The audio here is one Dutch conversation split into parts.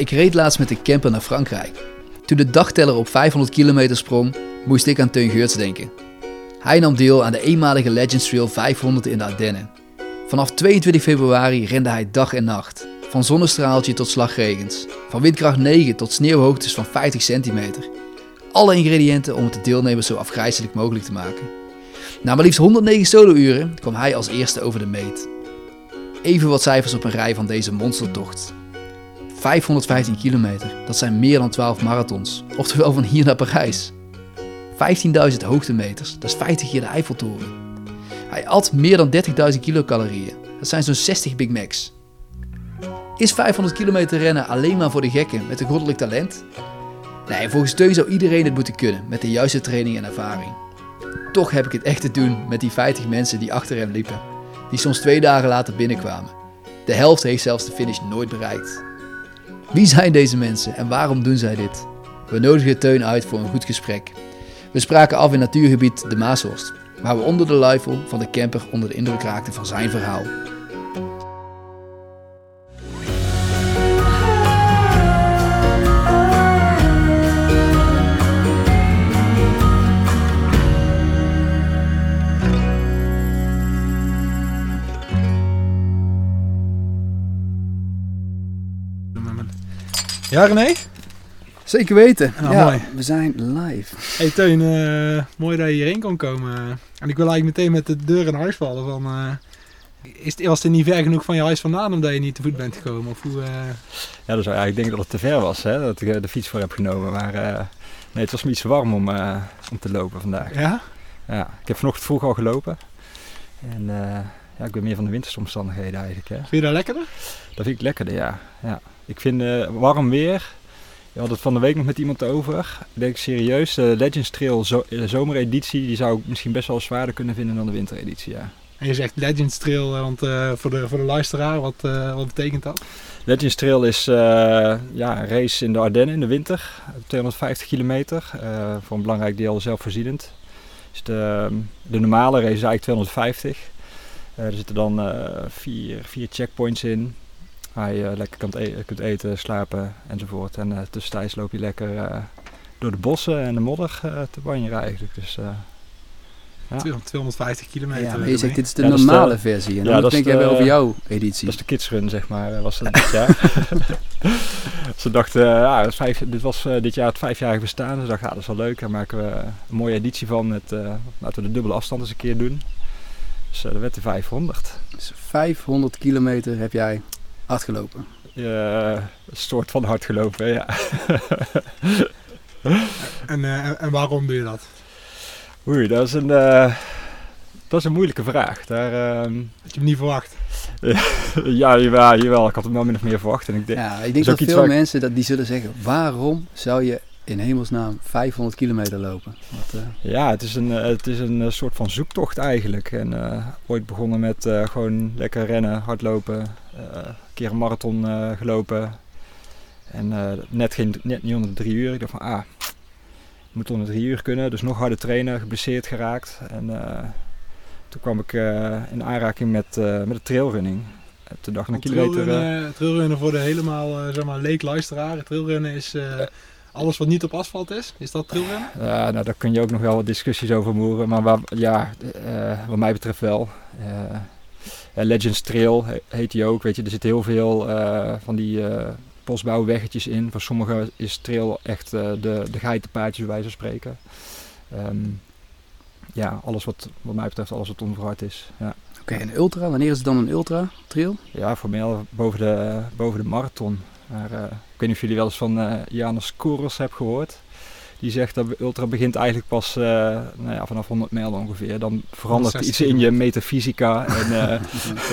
Ik reed laatst met de camper naar Frankrijk. Toen de dagteller op 500 kilometer sprong, moest ik aan Teun Geurts denken. Hij nam deel aan de eenmalige Legends Trail 500 in de Ardennen. Vanaf 22 februari rende hij dag en nacht. Van zonnestraaltje tot slagregens. Van windkracht 9 tot sneeuwhoogtes van 50 centimeter. Alle ingrediënten om het de zo afgrijzelijk mogelijk te maken. Na maar liefst 109 solo-uren kwam hij als eerste over de meet. Even wat cijfers op een rij van deze monstertocht. 515 kilometer, dat zijn meer dan 12 marathons. Oftewel van hier naar Parijs. 15.000 hoogtemeters, dat is 50 keer de Eiffeltoren. Hij at meer dan 30.000 kilocalorieën, dat zijn zo'n 60 Big Macs. Is 500 kilometer rennen alleen maar voor de gekken met een goddelijk talent? Nee, volgens Teun zou iedereen het moeten kunnen met de juiste training en ervaring. Toch heb ik het echt te doen met die 50 mensen die achter hem liepen, die soms twee dagen later binnenkwamen. De helft heeft zelfs de finish nooit bereikt. Wie zijn deze mensen en waarom doen zij dit? We nodigen Teun uit voor een goed gesprek. We spraken af in natuurgebied De Maashorst, waar we onder de luifel van de camper onder de indruk raakten van zijn verhaal. Ja, René? Zeker weten. Ah, ja, mooi. we zijn live. Hey Teun, eh, mooi dat je hierheen kon komen. En ik wil eigenlijk meteen met de deur in huis vallen. Van, eh, is het, was het niet ver genoeg van je huis vandaan omdat je niet te voet bent gekomen? Of hoe, eh, Ja, dus ja, ik denk dat het te ver was, hè, dat ik de fiets voor heb genomen. Maar eh, nee, het was me iets te warm om, eh, om te lopen vandaag. ja? Ja, ik heb vanochtend vroeg al gelopen. En eh, ja, ik ben meer van de winterse omstandigheden eigenlijk. Hè. Vind je dat lekkerder? Dat vind ik lekkerder, ja. ja. Ik vind eh, warm weer. Je had het van de week nog met iemand over. Ik denk serieus, de Legends Trail zo eh, zomereditie, die zou ik misschien best wel zwaarder kunnen vinden dan de wintereditie, ja. En je zegt Legends Trail, eh, want eh, voor, de, voor de luisteraar, wat, eh, wat betekent dat? Legends Trail is eh, ja, een race in de Ardennen in de winter, 250 kilometer, eh, voor een belangrijk deel zelfvoorzienend. Dus de, de normale race is eigenlijk 250. Eh, er zitten dan eh, vier, vier checkpoints in, waar je lekker kunt, e- kunt eten, slapen enzovoort. En eh tussentijds loop je lekker eh, door de bossen en de modder eh, te banjeren eigenlijk. Dus, eh, Ja. 250 kilometer. Ja, maar je zegt dit is de Ja, dat is de- normale versie. En ja, dan dat denk jij de- wel over jouw editie. Dat is de kidsrun, zeg maar, eh, was dat dit jaar. Ze dachten, eh, ja, dit was eh, dit jaar het vijfjarige bestaan. Ze dachten, ja, dat is wel leuk. Daar maken we een mooie editie van. Met, eh, laten we de dubbele afstand eens een keer doen. Dus dat werd de 500. Dus 500 kilometer heb jij hard gelopen. Een soort van hard gelopen, ja. En, eh, en- en waarom doe je dat? Oei, dat is een, eh, dat is een moeilijke vraag. Daar, ehm, Had je hem niet verwacht? ja, jawel, jawel, ik had hem wel min of meer verwacht. En ik denk, Ja, ik denk dat veel ik- mensen dat die zullen zeggen: waarom zou je in hemelsnaam 500 kilometer lopen? Wat, eh, Ja, het is een, eh, het is een eh, soort van zoektocht eigenlijk. En eh, ooit begonnen met eh, gewoon lekker rennen, hardlopen. eh, een keer een marathon eh, gelopen. En eh, net, geen, net niet onder de drie uur. Ik dacht van, ah, moet onder de drie uur kunnen. Dus nog harder trainen, geblesseerd geraakt. En eh, toen kwam ik eh, in aanraking met, eh, met de trailrunning. En toen dacht ik een kilometer... eh, Trailrunnen, trailrunnen voor de helemaal uh, zeg maar, leek luisteraar. Trailrunnen is eh, alles wat niet op asfalt is. Is dat trailrunnen? Ja, nou, daar kun je ook nog wel wat discussies over voeren. Maar waar, ja, eh, wat mij betreft wel. Eh, ja, Legends Trail he- heet die ook. Weet je, er zitten heel veel eh, van die eh bosbouwweggetjes in. Voor sommigen is trail echt eh, de, de geitenpaadjes, bij wijze van spreken. Ehm, ja, alles wat, wat mij betreft, alles wat onverhard is. Ja, Oké, een ultra, wanneer is het dan een ultra trail? ja voor mij al boven de, boven de marathon. Maar, eh, ik weet niet of jullie wel eens van eh Janus Koros hebben gehoord. Die zegt dat ultra begint eigenlijk pas eh, nou ja, vanaf 100 mijl ongeveer. Dan verandert 160 iets in je metafysica. En, eh,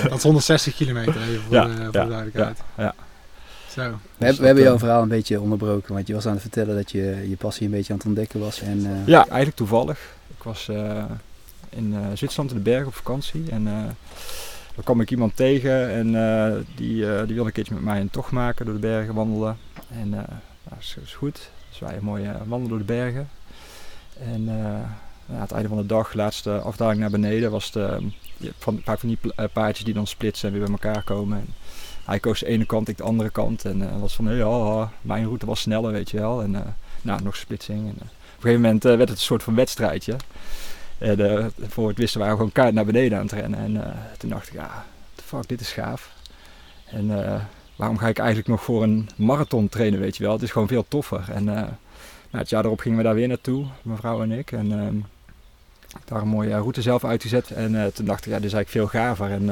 Dat is 160 kilometer even voor, Ja, de, voor ja, de duidelijkheid. ja. Zo. We, hebben- dat, we hebben jouw verhaal een beetje onderbroken, want je was aan het vertellen dat je je passie een beetje aan het ontdekken was. En, eh, ja, eigenlijk toevallig. Ik was eh, in eh, Zwitserland in de bergen op vakantie. En daar kwam ik iemand tegen en eh, die, eh, die wilde een keertje met mij een tocht maken door de bergen, wandelen. En eh nou, is, goed. Dus wij een mooie wandelen door de bergen. En ja, aan het einde van de dag, laatste afdaling naar beneden, was de, je hebt van, vaak van die paardjes die dan splitsen en weer bij elkaar komen. En Hij koos de ene kant, ik de andere kant. En uh, was van, ja, mijn route was sneller, weet je wel. En nou, nog splitsing. En, op een gegeven moment werd het een soort van wedstrijdje. En voor het wisten waren we gewoon kaart naar beneden aan het rennen. En toen dacht ik, ja, fuck, dit is gaaf. En waarom ga ik eigenlijk nog voor een marathon trainen, weet je wel. Het is gewoon veel toffer. En nou, het jaar erop gingen we daar weer naartoe, mevrouw en ik. En ehm, daar een mooie route zelf uitgezet. En toen dacht ik, ja, dit is eigenlijk veel gaver. En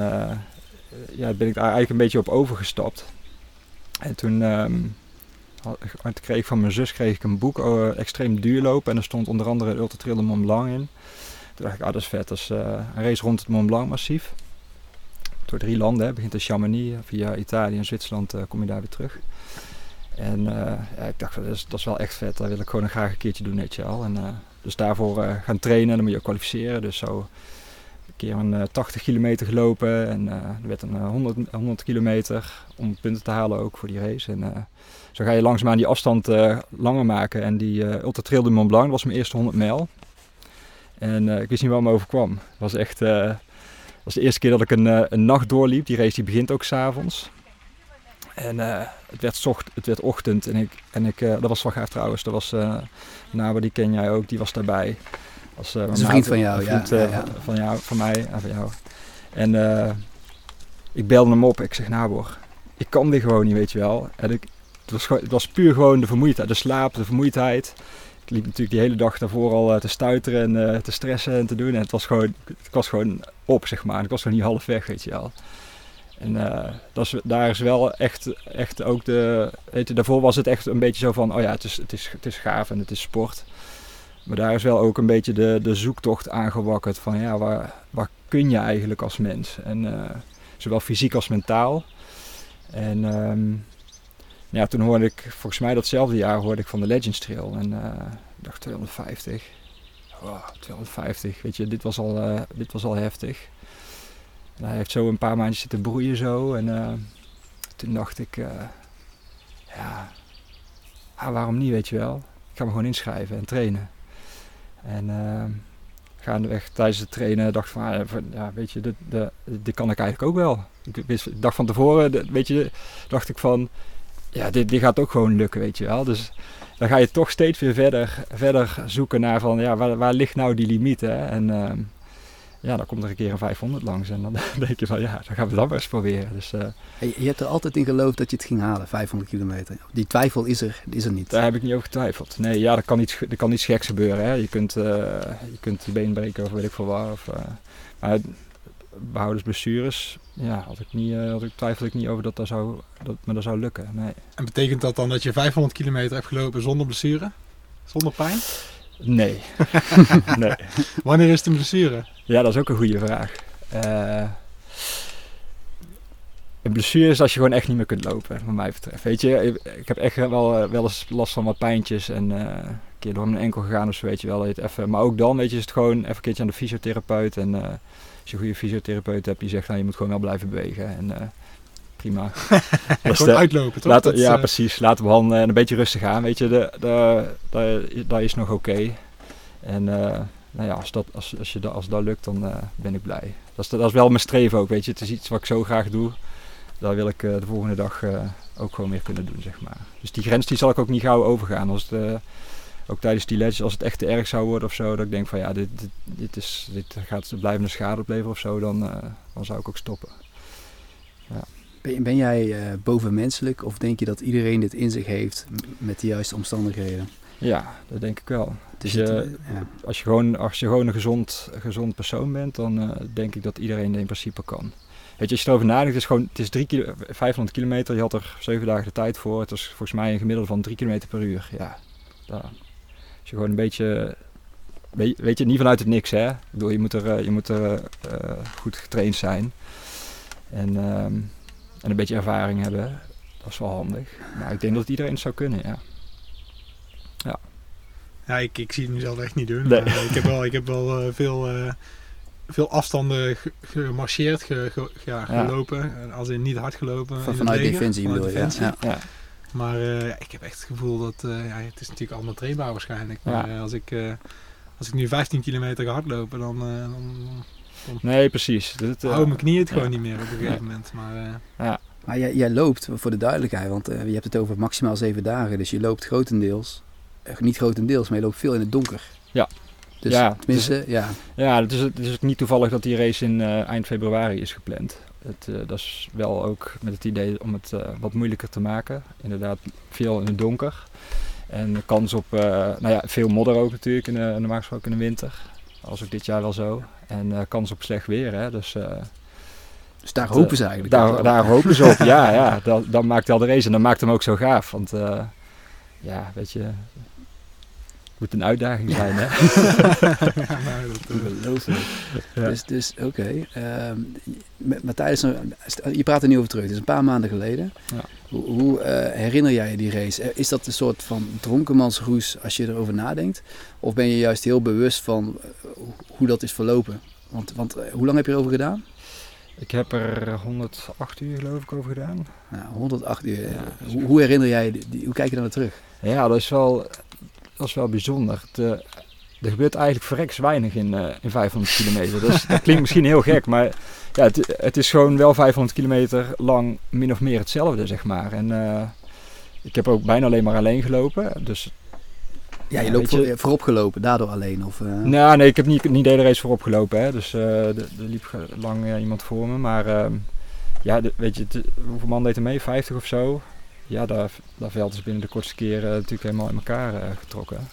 ja, ben ik daar eigenlijk een beetje op overgestapt. En toen had, kreeg ik van mijn zus kreeg ik een boek over extreem duurlopen. En er stond onder andere Ultra Trail de Mont Blanc in. Toen dacht ik, ah, dat is vet. Dat uh, een race rond het Mont Blanc massief. Door drie landen. Begint in Chamonix, via Italië en Zwitserland kom je daar weer terug. En ja, ik dacht, dat is, wel echt vet. Dat wil ik gewoon graag een keertje doen, weet al. En dus daarvoor gaan trainen en dan moet je ook kwalificeren. Dus zo een keer een uh, 80 kilometer gelopen en er werd een 100, 100 kilometer om punten te halen ook voor die race. En zo ga je langzaamaan die afstand langer maken. En die Ultra Trail du Mont Blanc was mijn eerste 100 mijl. En ik wist niet wat me overkwam. Het was echt was de eerste keer dat ik een, een nacht doorliep. Die race die begint ook s'avonds. En het, werd zocht, het werd ochtend en, ik, en ik, dat was wel gaaf trouwens. Dat was uh, die ken jij ook, die was daarbij. Als, een vriend van jou, vriend, ja, ja, Van, jou, van mij en van jou. En ik belde hem op. Ik zeg, Nabor, ik kan dit gewoon niet, weet je wel. En ik, het, was, het was puur gewoon de vermoeidheid, de slaap, de vermoeidheid. Ik liep natuurlijk die hele dag daarvoor al te stuiteren en te stressen en te doen. En het was gewoon, het was gewoon op, zeg maar. Ik was gewoon niet half weg, weet je wel. En uh, dat is, daar is wel echt, echt ook de. Weet je, daarvoor was het echt een beetje zo van: oh ja, het is, het is, het is gaaf en het is sport. Maar daar is wel ook een beetje de, de zoektocht aangewakkerd van ja, waar, waar kun je eigenlijk als mens? En zowel fysiek als mentaal. En um, ja, toen hoorde ik, volgens mij datzelfde jaar hoorde ik van de Legends Trail. En uh, dacht 250. Oh, 250, weet je, dit was al, dit was al heftig hij heeft zo een paar maandjes zitten broeien zo. En uh, toen dacht ik, ja, ah, waarom niet, weet je wel. Ik ga me gewoon inschrijven en trainen. En uh, gaandeweg tijdens het trainen dacht van, ah, ja, weet je, dit, dit, kan ik eigenlijk ook wel. Ik, wist, dacht van tevoren, weet je, dacht ik van, ja, dit, dit gaat ook gewoon lukken, weet je wel. Dus dan ga je toch steeds weer verder, verder zoeken naar van, ja, waar, waar ligt nou die limiet, hè? En ehm, ja, dan komt er een keer een 500 langs en dan denk je van ja, dan gaan we dat eens proberen. Dus, uh, je hebt er altijd in geloofd dat je het ging halen, 500 kilometer. Die twijfel is er, is er niet. Daar heb ik niet over getwijfeld. Nee, ja, er kan iets, er kan iets geks gebeuren. Hè. Je, kunt, uh, je kunt je been breken of weet ik veel waar. Of, uh, maar behoudens blessures, ja, had ik, niet, had ik, twijfel ik niet over dat, dat, zou, dat me dat zou lukken. Nee. En betekent dat dan dat je 500 kilometer hebt gelopen zonder blessure? Zonder pijn? Nee. nee. Wanneer is de blessure? Ja, dat is ook een goede vraag. Uh, een blessure is als je gewoon echt niet meer kunt lopen, wat mij betreft. Weet je, ik heb echt wel, eh, wel eens last van wat pijntjes en uh, een keer door mijn enkel gegaan of zo, weet je wel. Het even, maar ook dan, weet je, is het gewoon even een keertje aan de fysiotherapeut. En uh, als je een goede fysiotherapeut hebt, die zegt, nou, je moet gewoon wel blijven bewegen. En prima. gewoon uitlopen, toch? Laten, ja, precies. Laten we handen en een beetje rustig aan, weet je. De, de, de, dat is nog oké. Okay. En nou ja, als dat, als, als, je als dat lukt, dan ben ik blij. Dat is, dat is wel mijn streven ook, weet je. Het is iets wat ik zo graag doe. Daar wil ik de volgende dag ook gewoon meer kunnen doen, zeg maar. Dus die grens die zal ik ook niet gauw overgaan. Als het, ook tijdens die legends, als het echt te erg zou worden of zo, dat ik denk van ja, dit, dit, dit, is, dit gaat blijvende schade opleveren of zo, dan, dan zou ik ook stoppen. Ja. Ben, ben jij bovenmenselijk of denk je dat iedereen dit in zich heeft met de juiste omstandigheden? Ja, dat denk ik wel. Dus je, als, je gewoon, als je gewoon een gezond, gezond persoon bent, dan uh, denk ik dat iedereen dat in principe kan. Weet je, als je erover nadenkt, het is gewoon, het is drie kilo, 500 kilometer, je had er zeven dagen de tijd voor. Het was volgens mij een gemiddelde van 3 kilometer per uur. Ja, daar. Als je gewoon een beetje, weet je, niet vanuit het niks hè. Ik bedoel, je moet er, eh, je moet er uh, goed getraind zijn. En, um, en een beetje ervaring hebben. Dat is wel handig. Maar ik denk dat iedereen het zou kunnen, ja. Ja, ik, ik zie het nu zelf echt niet doen. Maar, uh, ik heb wel, ik heb wel uh, veel, uh, veel afstanden gemarcheerd, ge, ge, ja, gelopen. Als in niet hard gelopen. Van, vanuit defensie bedoel je? Ja. ja. Maar ik heb echt het gevoel dat, ja, het is natuurlijk allemaal trainbaar waarschijnlijk. Maar als, ik, als ik nu 15 kilometer ga hardlopen, dan, dan, Nee, precies. Dat, hou mijn knieën het gewoon niet meer op een gegeven moment. Maar, ja. Maar jij, jij loopt, voor de duidelijkheid, want eh, je hebt het over maximaal zeven dagen. Dus je loopt grotendeels, eh, niet grotendeels, maar je loopt veel in het donker. Ja. Dus Ja, tenminste, ja. Ja, het is, het is ook niet toevallig dat die race in eh, eind februari is gepland. Het, eh, dat is wel ook met het idee om het eh, wat moeilijker te maken. Inderdaad, veel in het donker. En de kans op, eh, nou ja, veel modder ook natuurlijk, in de, normaal gesproken in de winter. Als ook dit jaar wel zo. En kans op slecht weer, hè. Dus Dus daar Dat, hopen ze eigenlijk. daar, daar hopen ze op. ja, ja. Dat, dat maakt wel de race en dat maakt hem ook zo gaaf. Want ja, weet je, moet een uitdaging zijn, hè. ja, nou, dat, eh. Ja. Dus, dus oké. Ehm, maar maar tijdens een- je praat er niet over terug. Het is een paar maanden geleden. Ja. Hoe, hoe eh, herinner jij je die race? Eh, Is dat een soort van dronkenmansroes als je erover nadenkt? Of ben je juist heel bewust van eh, hoe- dat is verlopen? Want, want eh, hoe lang heb je erover gedaan? Ik heb er 108 uur geloof ik over gedaan. Nou, 108 uur. Ja. Hoe, hoe herinner jij je die, hoe kijk je daar naar terug? Ja, dat is wel, dat is wel bijzonder. Eh, er gebeurt eigenlijk verreks weinig in, eh, in 500 kilometer. Dat, is- dat klinkt misschien heel gek, maar ja, het, het is gewoon wel 500 kilometer lang min of meer hetzelfde, zeg maar. En eh, ik heb ook bijna alleen maar alleen gelopen. Dus, Ja, je loopt weet je- voor, voorop gelopen, daardoor alleen. Of, eh, nou, nee, ik heb niet, niet de hele race voorop gelopen. Hè. Dus er liep lang iemand voor me. Maar ehm, ja, de- weet je, het- hoeveel man deed er mee? 50 of zo? Ja, daar, veld is binnen de kortste keren natuurlijk helemaal in elkaar eh, getrokken.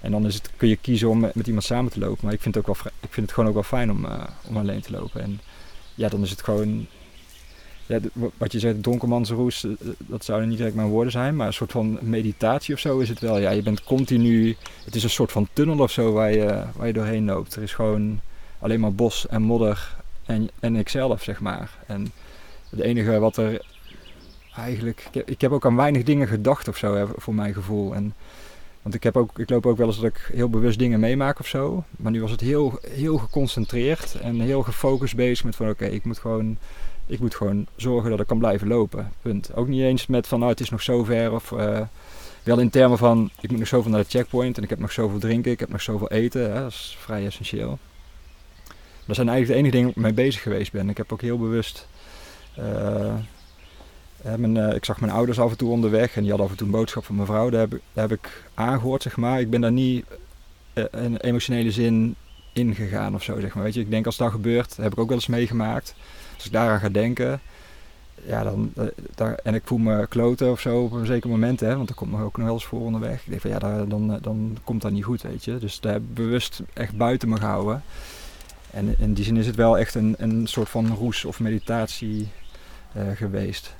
En dan is het, kun je kiezen om met, iemand samen te lopen. Maar ik vind het, ook wel, ik vind het gewoon ook wel fijn om, eh, om alleen te lopen. En ja, dan is het gewoon... Wat je zegt, donkermansroes, eh, dat zouden niet direct mijn woorden zijn. Maar een soort van meditatie of zo is het wel. Ja, je bent continu... Het is een soort van tunnel of zo waar je, waar je doorheen loopt. Er is gewoon alleen maar bos en modder en, en ikzelf, zeg maar. En het enige wat er eigenlijk... Ik heb, ook aan weinig dingen gedacht of zo, voor mijn gevoel. En, want ik, heb ook, ik loop ook wel eens dat ik heel bewust dingen meemaak of zo. Maar nu was het heel, heel geconcentreerd en heel gefocust bezig met van... Oké, ik moet gewoon... Ik moet gewoon zorgen dat ik kan blijven lopen. Punt. Ook niet eens met van nou het is nog zo ver of eh, wel in termen van ik moet nog zoveel naar de checkpoint en ik heb nog zoveel drinken, ik heb nog zoveel eten. Hè, dat is vrij essentieel. Dat zijn eigenlijk de enige dingen waar ik mee bezig geweest ben. Ik heb ook heel bewust. eh, eh, ik zag mijn ouders af en toe onderweg en die hadden af en toe een boodschap van mijn vrouw. Daar heb, ik- aangehoord, zeg maar. Ik ben daar niet eh, in emotionele zin ingegaan of zo, zeg maar. Weet je, ik denk als dat gebeurt, heb ik ook wel eens meegemaakt. Als ik daaraan ga denken, ja, dan, eh, daar, en ik voel me kloten of zo op een zeker moment, hè, want dat komt me ook nog wel eens voor onderweg. Ik denk van ja, daar, dan, dan komt dat niet goed, weet je. Dus daar heb ik bewust echt buiten me gehouden. En in die zin is het wel echt een, een soort van roes of meditatie geweest.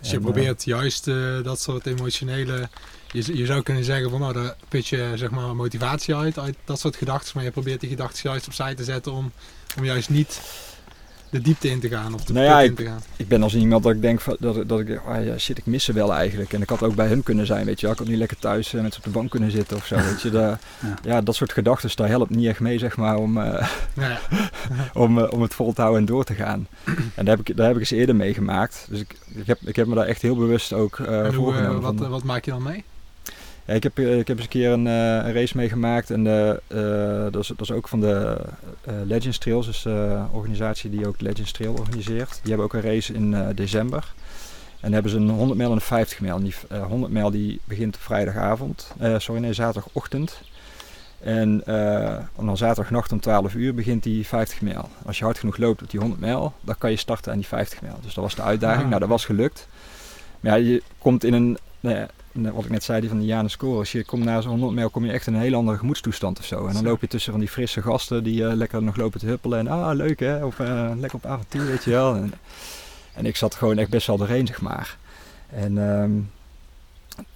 Dus je En, eh, probeert juist eh, dat soort emotionele... Je, je zou kunnen zeggen van nou, daar put je zeg maar motivatie uit, uit dat soort gedachten. Maar je probeert die gedachten juist opzij te zetten om, om juist niet de diepte in te gaan of de Nou ja, ik- in te gaan. ik ben als iemand dat ik denk dat, dat ik ah ja, shit, ik mis ze wel eigenlijk. En ik had ook bij hun kunnen zijn, weet je. Ik had niet lekker thuis eh, met ze op de bank kunnen zitten of zo, weet je. Da- Ja. ja. dat soort gedachten, daar helpt niet echt mee, zeg maar, om, eh, ja, om, eh, om het vol te houden en door te gaan. En daar heb ik, daar heb ik eens eerder meegemaakt. Dus ik, ik, heb, ik heb me daar echt heel bewust ook en hoe, voorgenomen. wat, van- wat maak je dan mee? Ja, ik, heb, eh, ik heb eens een keer een, eh, een race meegemaakt. En de, eh, dat, is, dat is ook van de Legends Trails, dus de organisatie die ook Legends Trail organiseert. Die hebben ook een race in december. En dan hebben ze een 100 mijl en een 50 mijl. En die eh, 100 mijl die begint op vrijdagavond, sorry nee, zaterdagochtend. En eh, dan zaterdagnacht om 12 uur begint die 50 mijl. Als je hard genoeg loopt op die 100 mijl, dan kan je starten aan die 50 mijl. Dus dat was de uitdaging. Ah. Nou, dat was gelukt. Maar ja, je komt in een, nou ja, wat ik net zei, die van de Janus Scores. Je komt na zo'n 100 mijl kom je echt in een hele andere gemoedstoestand of zo. En dan loop je tussen van die frisse gasten die eh, lekker nog lopen te huppelen. En ah, leuk hè, of eh, lekker op avontuur, weet je wel. En, en ik zat gewoon echt best wel doorheen, zeg maar. En, ehm,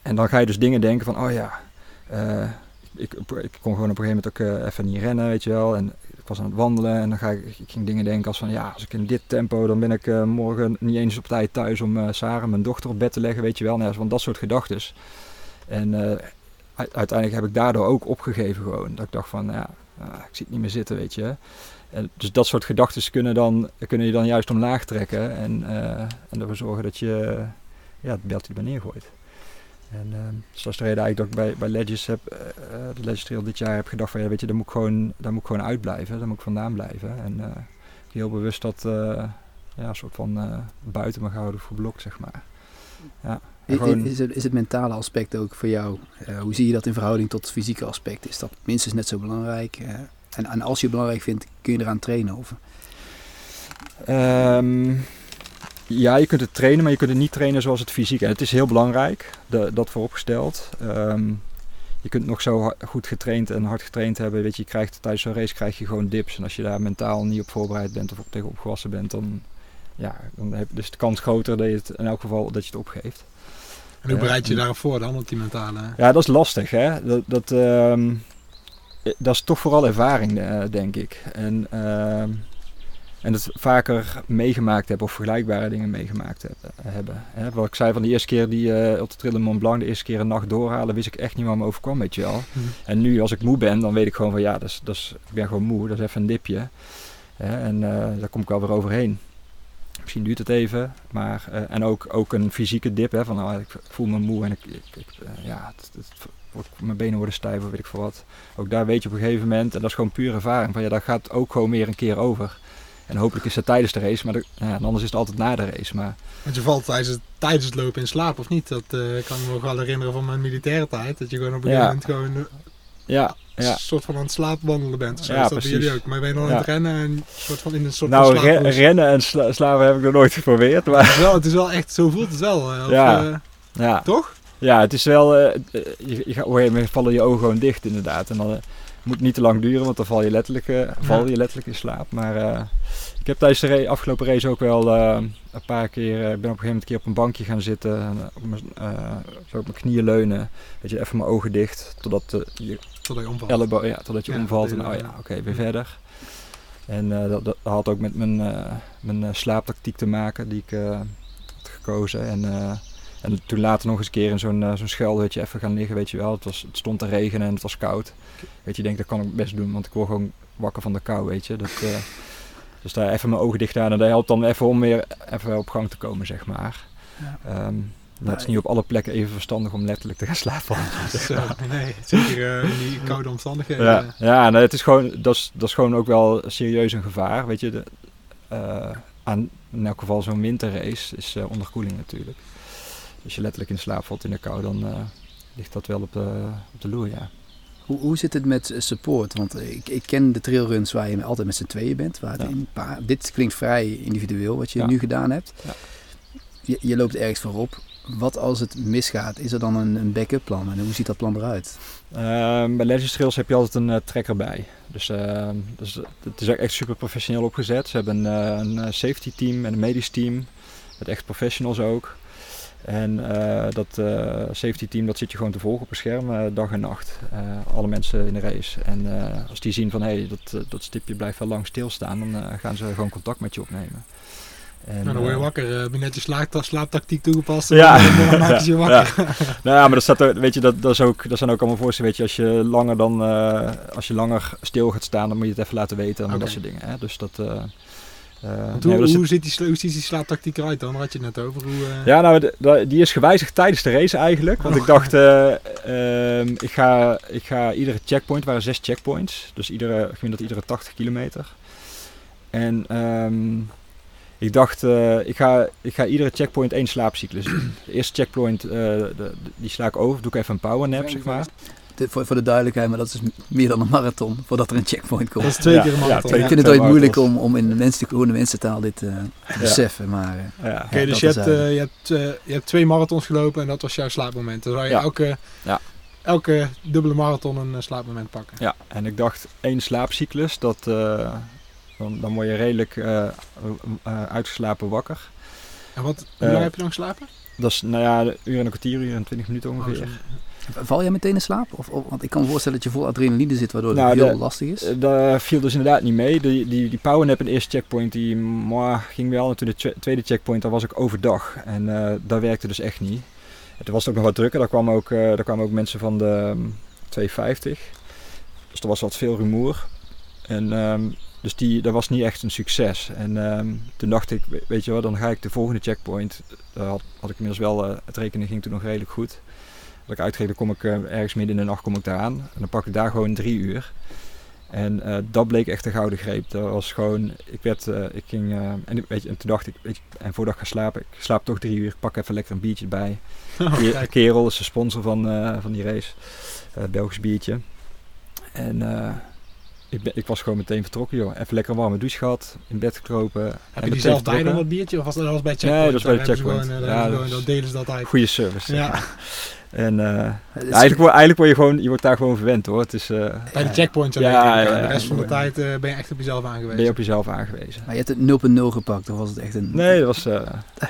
en dan ga je dus dingen denken van, oh ja, eh, ik, ik kon gewoon op een gegeven moment ook eh, even niet rennen, weet je wel. En ik was aan het wandelen en dan ga ik, ik ging dingen denken als van, ja, als ik in dit tempo, dan ben ik eh, morgen niet eens op tijd thuis om eh Sarah, mijn dochter, op bed te leggen, weet je wel. Nou, van dat soort gedachten. En eh, uiteindelijk heb ik daardoor ook opgegeven gewoon. Dat ik dacht van, ja, ah, ik zie het niet meer zitten, weet je. En dus dat soort gedachten kunnen, dan, kunnen je dan juist omlaag trekken en, en ervoor zorgen dat je ja, het beltje er maar neergooit. En dat is de reden eigenlijk dat ik bij, bij Legends heb, eh, eh, de Legends Trail dit jaar heb gedacht van ja, weet je, daar moet ik gewoon, daar moet ik gewoon uitblijven, daar moet ik vandaan blijven. En eh, heel bewust dat, ja, een soort van uh, buiten mag houden voor blok, zeg maar. Ja, gewoon... is, het, is het mentale aspect ook voor jou? Uh, hoe zie je dat in verhouding tot het fysieke aspect? Is dat minstens net zo belangrijk? Uh, en, en, als je het belangrijk vindt, kun je eraan trainen? Of? Um, ja, je kunt het trainen, maar je kunt het niet trainen zoals het fysiek. En het is heel belangrijk, de, dat vooropgesteld. Um, je kunt nog zo goed getraind en hard getraind hebben. Weet je, je krijgt, tijdens zo'n race krijg je gewoon dips. En als je daar mentaal niet op voorbereid bent of op tegen opgewassen bent, dan, ja, dan heb je dus de kans groter dat je het in elk geval dat je het opgeeft. En hoe bereid je daarop voor dan, op die mentale? Ja, dat is lastig hè. Dat, dat, um, dat is toch vooral ervaring, uh, denk ik. En en het vaker meegemaakt hebben of vergelijkbare dingen meegemaakt hebben. Hè, wat ik zei van de eerste keer die uh, op de Trille Mont Blanc, de eerste keer een nacht doorhalen, wist ik echt niet wat me overkwam, weet je wel. Mhm. En nu als ik moe ben, dan weet ik gewoon van ja, dat is, dat is, ik ben gewoon moe, dat is even een dipje. Hè, en uh, daar kom ik wel weer overheen. Misschien duurt het even, maar uh, en ook, ook een fysieke dip, hè, van nou, ik voel me moe en ik, ik, ik ja, het, het, mijn benen worden stijf of weet ik veel wat. Ook daar weet je op een gegeven moment, en dat is gewoon pure ervaring, van ja, dat gaat ook gewoon meer een keer over. En hopelijk is dat tijdens de race, maar ja, anders is het altijd na de race. Maar... Want je valt tijdens het, tijdens het lopen in slaap, of niet? Dat uh, kan ik me nog wel herinneren van mijn militaire tijd. Dat je gewoon op een gegeven moment gewoon uh, ja, ja. een soort van aan het slaapwandelen bent. Of zo. Ja, dat bij jullie ook. Maar ben je dan aan het rennen en soort van in een soort nou, van re rennen en sla slapen heb ik nog nooit geprobeerd. Maar... Het, is wel, het is wel echt, zo voelt het wel. Of, ja. ja. Toch? Ja, het is wel, uh, je, je, op een gegeven moment vallen je ogen gewoon dicht inderdaad. En dan moet niet te lang duren, want dan val je letterlijk, uh, val je letterlijk in slaap. Maar uh, ik heb tijdens de afgelopen race ook wel uh, een paar keer, ik ben op een gegeven moment een keer op een bankje gaan zitten, en, op mijn, zo op mijn knieën leunen, weet je, even mijn ogen dicht, totdat je, totdat je omvalt. Ja, totdat je ja, omvalt en oh ja, oké, okay, weer verder. En dat, dat, had ook met mijn, mijn slaaptactiek te maken die ik had gekozen. En, en toen later nog eens een keer in zo'n uh, zo'n schuilhutje even gaan liggen, weet je wel. Het, was, het stond te regenen en het was koud. Weet je, ik denk dat kan ik best doen, want ik word gewoon wakker van de kou, weet je. Dat, uh, dus daar even mijn ogen dicht aan en dat helpt dan even om weer even op gang te komen, zeg maar. Ja. Um, het is niet op alle plekken even verstandig om letterlijk te gaan slapen. Nee, zeker uh, in die koude omstandigheden. Ja, ja nee, het is gewoon, dat, is, dat is gewoon ook wel serieus een gevaar. Weet je, de, uh, aan, in elk geval zo'n winterrace is uh, onderkoeling natuurlijk. Als je letterlijk in slaap valt in de kou, dan ligt dat wel op de, op de loer, ja. Hoe, hoe zit het met support? Want ik, ik ken de trailruns waar je altijd met z'n tweeën bent. Waar ja. paar, dit klinkt vrij individueel wat je ja. nu gedaan hebt. Ja. Je, je, loopt ergens voorop. Wat als het misgaat? Is er dan een, een backup plan? En hoe ziet dat plan eruit? Uh, bij Legends Trails heb je altijd een uh, trekker bij. Dus, uh, dus het is echt super professioneel opgezet. Ze hebben een safety team en een medisch team. Met echt professionals ook. En uh, dat uh, safety team dat zit je gewoon te volgen op een scherm uh, dag en nacht. alle mensen in de race. En als die zien van hé, hey, dat, dat stipje blijft wel lang stilstaan, dan gaan ze gewoon contact met je opnemen. En, nou, dan word je wakker. heb je net je slaap, slaaptactiek toegepast? Ja. Dan maak je je wakker. Ja. nou ja, maar dat, staat er, weet je, dat, dat, is ook, dat zijn ook allemaal voorstellen. Weet je, als je langer dan, als je langer stil gaat staan, dan moet je het even laten weten. En okay. dat soort dingen. Hè? Dus dat... Uh, hoe, nee, hoe, ziet die, hoe ziet die slaaptactiek eruit dan? Daar had je het net over. Hoe, uh... Ja, nou, de, de, die is gewijzigd tijdens de race eigenlijk. Want oh. ik dacht, uh, ik, ga, ik ga iedere checkpoint, waren zes checkpoints. Dus iedere, gemiddeld iedere 80 kilometer. En um, ik dacht, ik, ga, ik ga iedere checkpoint één slaapcyclus doen. De eerste checkpoint, de, de, die sla ik over, doe ik even een power nap, zeg maar voor, voor de duidelijkheid, maar dat is meer dan een marathon voordat er een checkpoint komt. Dat is twee keer een marathon. Ja, ik vind het ooit moeilijk om, om in de mensen, gewone mensentaal dit uh, te beseffen. Maar, uh, ja. Oké, dus je hebt, uh, je, hebt, je hebt twee marathons gelopen en dat was jouw slaapmoment. Dan zou je elke, elke dubbele marathon een slaapmoment pakken. Ja, en ik dacht één slaapcyclus, dat, dan, dan word je redelijk uitgeslapen wakker. En wat, hoe lang heb je dan geslapen? Dat is nou ja, een uur en een kwartier, uur en twintig minuten ongeveer. Oh, Val jij meteen in slaap? Of, of, want ik kan me voorstellen dat je vol adrenaline zit, waardoor nou, het heel lastig is. Eh, dat viel dus inderdaad niet mee. Die, die, die powernap in de eerste checkpoint, die moi, ging wel. En toen de tweede checkpoint, daar was ik overdag. En uh, dat werkte dus echt niet. Het was ook nog wat drukker. Daar kwamen ook, uh, daar kwamen ook mensen van de um, 250. Dus er was wat veel rumoer. En um, dus die, dat was niet echt een succes. En um, toen dacht ik, weet je wel, dan ga ik de volgende checkpoint. Daar had, had ik inmiddels wel, uh, het rekenen ging toen nog redelijk goed. Als ik uitgeef, dan kom ik uh, ergens midden in de nacht kom ik daar aan. En dan pak ik daar gewoon drie uur. En eh, dat bleek echt een gouden greep. Dat was gewoon, ik werd, eh, ik ging, eh, en, weet je, en toen dacht ik, weet je, en voordat ik ga slapen, ik slaap toch drie uur, ik pak even lekker een biertje bij. Oh, Ke-. Kerel is de sponsor van, eh, van die race, Eh, Belgisch biertje. En eh, ik, ben, ik was gewoon meteen vertrokken joh. Even lekker een warme douche gehad, in bed gekropen. en Heb je die zelf bij dan vertrokken. dat biertje? Of was dat, dat was bij Checkpoint? Nee, dat was bij Checkpoint. Gewoon, eh, Ja, dat is- dat delen ze dat uit. Goede service. Ja. En eh, eigenlijk, word, eigenlijk word je gewoon, je wordt daar gewoon verwend hoor. Het is, eh, Bij de Ja. checkpoint alleen. Ja, ja, de rest van de tijd eh, ben je echt op jezelf aangewezen. ben je op jezelf aangewezen. Maar je hebt het 0.0 gepakt, of was het echt een... Nee, dat was eh,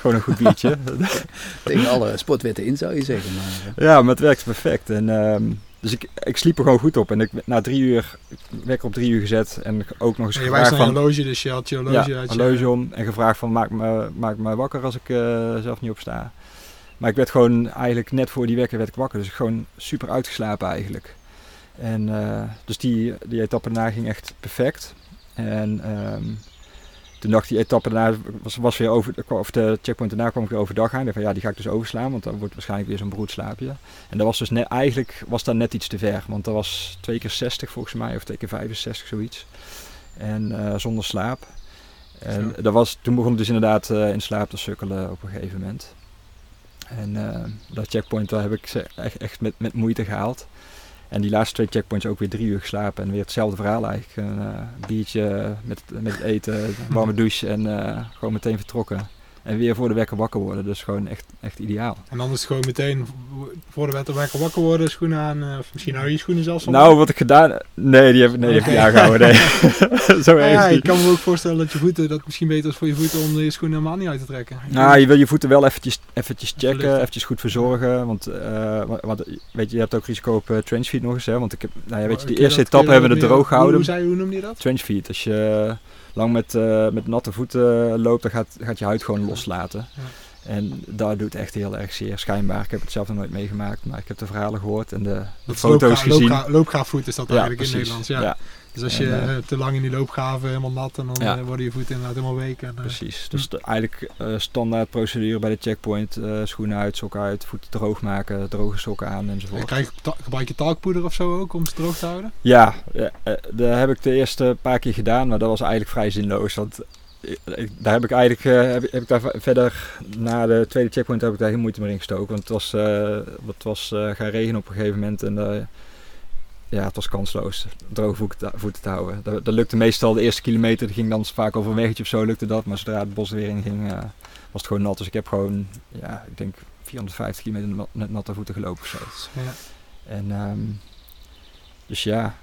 gewoon een goed biertje. Tegen alle sportwetten in, zou je zeggen. Maar, ja, maar het werkte perfect. En, ehm, dus ik, ik sliep er gewoon goed op. En ik, na drie uur, wekker op drie uur gezet. En ook nog eens En je gevraagd van... horloge, dus je had je horloge Ja, uit je... horloge om. En gevraagd van maak me, maak me wakker als ik eh, zelf niet opsta. Maar ik werd gewoon eigenlijk net voor die wekker werd ik wakker. Dus gewoon super uitgeslapen eigenlijk. En eh, dus die, die etappe daarna ging echt perfect. En ehm, toen dacht die etappe daarna, was, was weer over, of de checkpoint daarna kwam ik weer overdag aan. Ik van ja, die ga ik dus overslaan, want dan wordt waarschijnlijk weer zo'n broedslaapje. En dat was dus net, eigenlijk was dat net iets te ver, want dat was twee keer 60 volgens mij, of twee keer 65, zoiets. En eh, zonder slaap. En dat was, toen begon het dus inderdaad eh, in slaap te sukkelen op een gegeven moment. En eh, dat checkpoint daar heb ik echt, echt met, met moeite gehaald. En die laatste twee checkpoints ook weer drie uur geslapen. En weer hetzelfde verhaal eigenlijk. Een eh, biertje met, met eten, warme douche en eh, gewoon meteen vertrokken. En weer voor de wekker wakker worden. Dus gewoon echt, echt ideaal. En dan is het gewoon meteen voor de wetter wakker wakker worden, schoenen aan. eh, Of misschien hou je je schoenen zelfs. Nou, wat ik gedaan... Nee, die heb, nee, die heb ik niet aangehouden. Nee. Zo erg ja, ik kan me ook voorstellen dat je voeten, dat misschien beter is voor je voeten om je schoenen helemaal niet uit te trekken. Nou, je wil je voeten wel eventjes, eventjes checken, eventjes goed verzorgen. Want, eh, want weet je, je hebt ook risico op uh, trenchfeet nog eens. Hè? Want ik heb, nou ja, weet je, die eerste etappe hebben we het droog gehouden. Hoe, hoe, hoe noemde je dat? Trenchfeet. Als je eh, lang met, eh, met natte voeten loopt, dan gaat, gaat je huid gewoon loslaten. Ja. En dat doet echt heel erg zeer, schijnbaar. Ik heb het zelf nog nooit meegemaakt, maar ik heb de verhalen gehoord en de, de foto's loopga- gezien. loopga- is dat eigenlijk in Nederlands. Ja. ja, Dus als je En, eh, te lang in die loopgraven helemaal nat en dan Ja. eh, worden je voeten inderdaad helemaal week. En, eh, precies. Dus de, eigenlijk standaard procedure bij de checkpoint. schoenen uit, sokken uit, voeten droog maken, droge sokken aan en enzovoort. krijg je ta- gebruik je talkpoeder of zo ook om ze droog te houden? Ja, dat heb ik de eerste paar keer gedaan, maar dat was eigenlijk vrij zinloos. Want ik- daar heb ik eigenlijk heb, ik- heb ik daar verder na de tweede checkpoint heb ik daar geen moeite meer in gestoken. Want het was, het was gaan regenen op een gegeven moment en ja, het was kansloos droge voeten, voeten te houden. Dat, dat lukte meestal de eerste kilometer, dat ging dan vaak over een weggetje of zo lukte dat. Maar zodra het bos er weer in ging, eh, was het gewoon nat. Dus ik heb gewoon, ja, ik denk 450 kilometer met natte voeten gelopen of zo. Ja. En ehm, dus ja,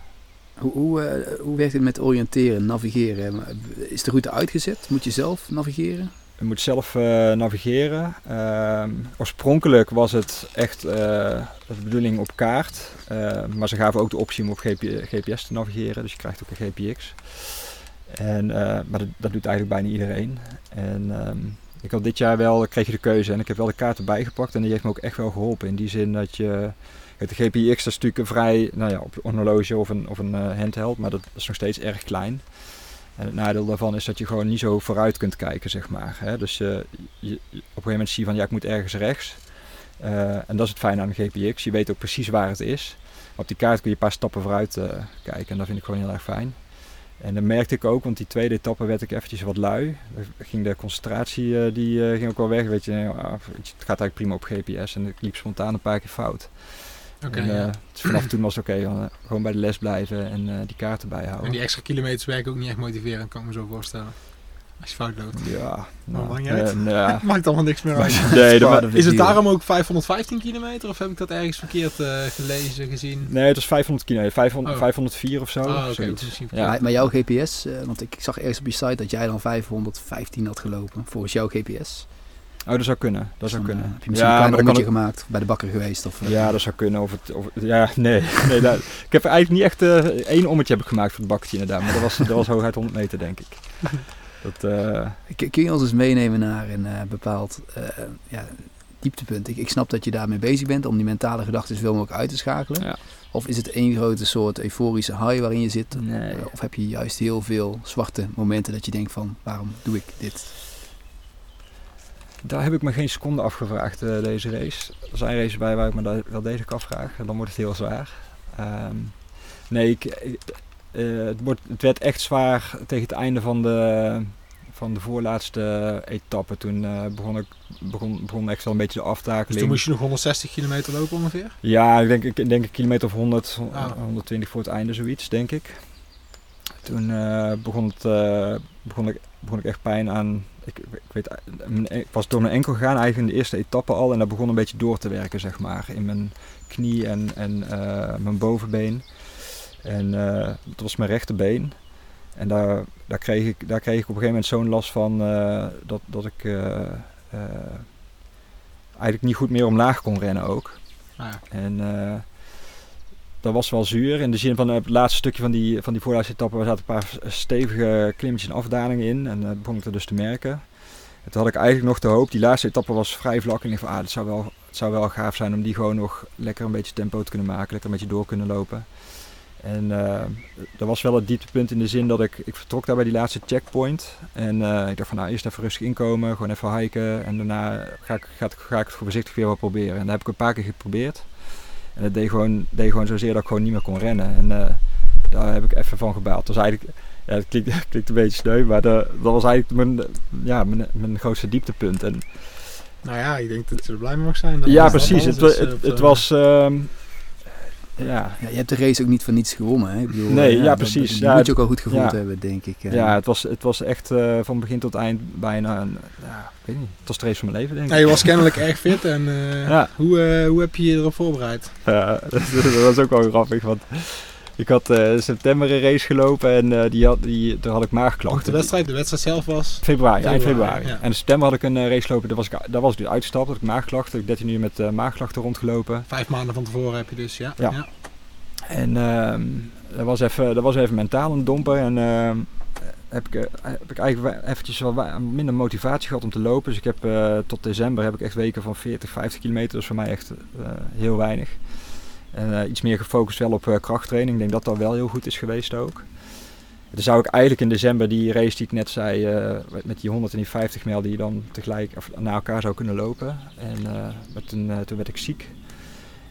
Hoe, hoe, eh, hoe werkt het met oriënteren, navigeren? Is de route uitgezet? Moet je zelf navigeren? Je moet zelf eh, navigeren. Ehm, oorspronkelijk was het echt eh, de bedoeling op kaart. Eh, maar ze gaven ook de optie om op GP GPS te navigeren. Dus je krijgt ook een GPX. En, eh, maar dat, doet eigenlijk bijna iedereen. En ehm, ik had dit jaar wel, kreeg je de keuze. En ik heb wel de kaart erbij gepakt. En die heeft me ook echt wel geholpen. In die zin dat je... De GPX is natuurlijk een vrij, nou ja, op een horloge of een, of een handheld. Maar dat is nog steeds erg klein. En het nadeel daarvan is dat je gewoon niet zo vooruit kunt kijken, zeg maar. Hè? Dus je, je, je- op een gegeven moment zie je van, ja, ik moet ergens rechts. Eh, en dat is het fijne aan de GPX. Je weet ook precies waar het is. Op die kaart kun je een paar stappen vooruit eh, kijken. En dat vind ik gewoon heel erg fijn. En dat merkte ik ook, want die tweede etappe werd ik eventjes wat lui. Ging de concentratie eh, die, eh, ging ook wel weg. Weet je, het gaat eigenlijk prima op GPS. En ik liep spontaan een paar keer fout. Oké, en, ja. eh, dus vanaf toen was het oké, dan, eh, gewoon bij de les blijven en eh, die kaarten bijhouden. En die extra kilometers werken ook niet echt motiverend, kan ik me zo voorstellen. Als je fout loopt. Ja, nou, maakt niet uit. nou. Maakt allemaal niks meer uit. Nee, dat Is het daarom ook 515 kilometer of heb ik dat ergens verkeerd eh, gelezen, gezien? nee, het was 500 kilo, 500, Oh. 504 of zo. Ah, misschien Ja. Maar, maar jouw GPS, eh, want ik, ik zag ergens op je site dat jij dan 515 had gelopen volgens jouw GPS. Oh, dat zou kunnen. Dat zou Dan, eh, kunnen. heb je misschien Ja, een klein ommetje gemaakt bij de bakker geweest? Of, eh, Ja, dat zou kunnen. Of het, of, ja, nee. nee dat, ik heb eigenlijk niet echt eh, één ommetje heb ik gemaakt voor het bakkertje inderdaad. Maar dat was, dat was hooguit 100 meter, denk ik. Dat, Kun- je ons eens meenemen naar een bepaald ja, dieptepunt? Ik, ik snap dat je daarmee bezig bent om die mentale gedachten zoveel mogelijk uit te schakelen. Ja. Of is het één grote soort euforische high waarin je zit? nee. Of heb je juist heel veel zwarte momenten dat je denkt van waarom doe ik dit? Daar heb ik me geen seconde afgevraagd, eh, deze race. Er zijn races bij waar ik me da- wel degelijk afvraag. En dan wordt het heel zwaar. Ehm, nee, ik, ik- eh, het, wordt, het werd echt zwaar tegen het einde van de, van de voorlaatste etappe. Toen eh, begon, ik, begon, begon echt wel een beetje de aftakeling. Dus toen moest je nog 160 kilometer lopen ongeveer? Ja, ik denk, ik denk een kilometer of 100, Ah. 120 voor het einde, zoiets, denk ik. Toen eh, begon, het, eh, begon, ik, begon ik echt pijn aan. Ik, ik, weet, mijn- ik was door mijn enkel gegaan, eigenlijk in de eerste etappe al. En dat begon een beetje door te werken, zeg maar. In mijn knie en, en eh, mijn bovenbeen. En eh, dat was mijn rechterbeen. En daar, daar, kreeg ik, daar kreeg ik op een gegeven moment zo'n last van eh, dat, dat ik eh, eh, eigenlijk niet goed meer omlaag kon rennen ook. Ja. En eh, dat was wel zuur. In de zin van eh, het laatste stukje van die, van die er zaten een paar stevige klimmetjes en afdalingen in. En dat begon ik dat dus te merken. En toen had ik eigenlijk nog de hoop, die laatste etappe was vrij vlak. En ik dacht van, ah, het zou, wel, het zou wel gaaf zijn om die gewoon nog lekker een beetje tempo te kunnen maken. Lekker een beetje door kunnen lopen. En eh, dat was wel het dieptepunt in de zin dat ik, ik vertrok daar bij die laatste checkpoint. En eh, ik dacht van nou eerst even rustig inkomen, gewoon even hiken. En daarna ga ik, ga, ga ik het voorzichtig weer wel proberen. En dat heb ik een paar keer geprobeerd. En dat deed gewoon, deed gewoon zozeer dat ik gewoon niet meer kon rennen. En eh, daar heb ik even van gebaald. Dat was eigenlijk, ja, het klinkt, het klinkt een beetje sneu, maar dat, dat was eigenlijk mijn, ja, mijn, mijn grootste dieptepunt. En Nou ja, ik denk dat je er blij mee mag zijn. Dat ja, dat precies. Het, is, eh, het, het de- was, ehm, ja, Ja, je hebt de race ook niet voor niets gewonnen. Hè? Ik bedoel, Nee, eh, ja, dat- precies. Ja, moet je ook al goed gevoeld ja. hebben, denk ik. eh. Ja, het was, het was echt eh, van begin tot eind bijna een, ja, ik weet niet, het was de race van mijn leven denk ik. Ja, je was kennelijk erg fit en eh, Ja. hoe, eh, hoe heb je je erop voorbereid? Ja, dat, dat was ook wel grappig, want ik had in september een race gelopen en eh, die had, die, daar had ik maagklachten. de wedstrijd, de wedstrijd zelf was... Februari, eind Februari, februari. ja. En in september had ik een eh, race gelopen, daar was ik, daar was ik dus uitgestapt, had ik maagklachten. Ik heb 13 uur met eh, maagklachten rondgelopen. Vijf maanden van tevoren heb je dus, ja. Ja. En ehm, dat, was even, dat was even mentaal een domper. En ehm, heb, ik, heb ik eigenlijk eventjes wat wa- minder motivatie gehad om te lopen. Dus ik heb tot december heb ik echt weken van 40, 50 kilometer. Dat is voor mij echt heel weinig. En eh, iets meer gefocust wel op eh, krachttraining. Ik denk dat dat wel heel goed is geweest ook. Dan zou ik eigenlijk in december die race die ik net zei, eh, met die 100 en die 50 mijl die je dan tegelijk of na elkaar zou kunnen lopen. En toen, toen werd ik ziek.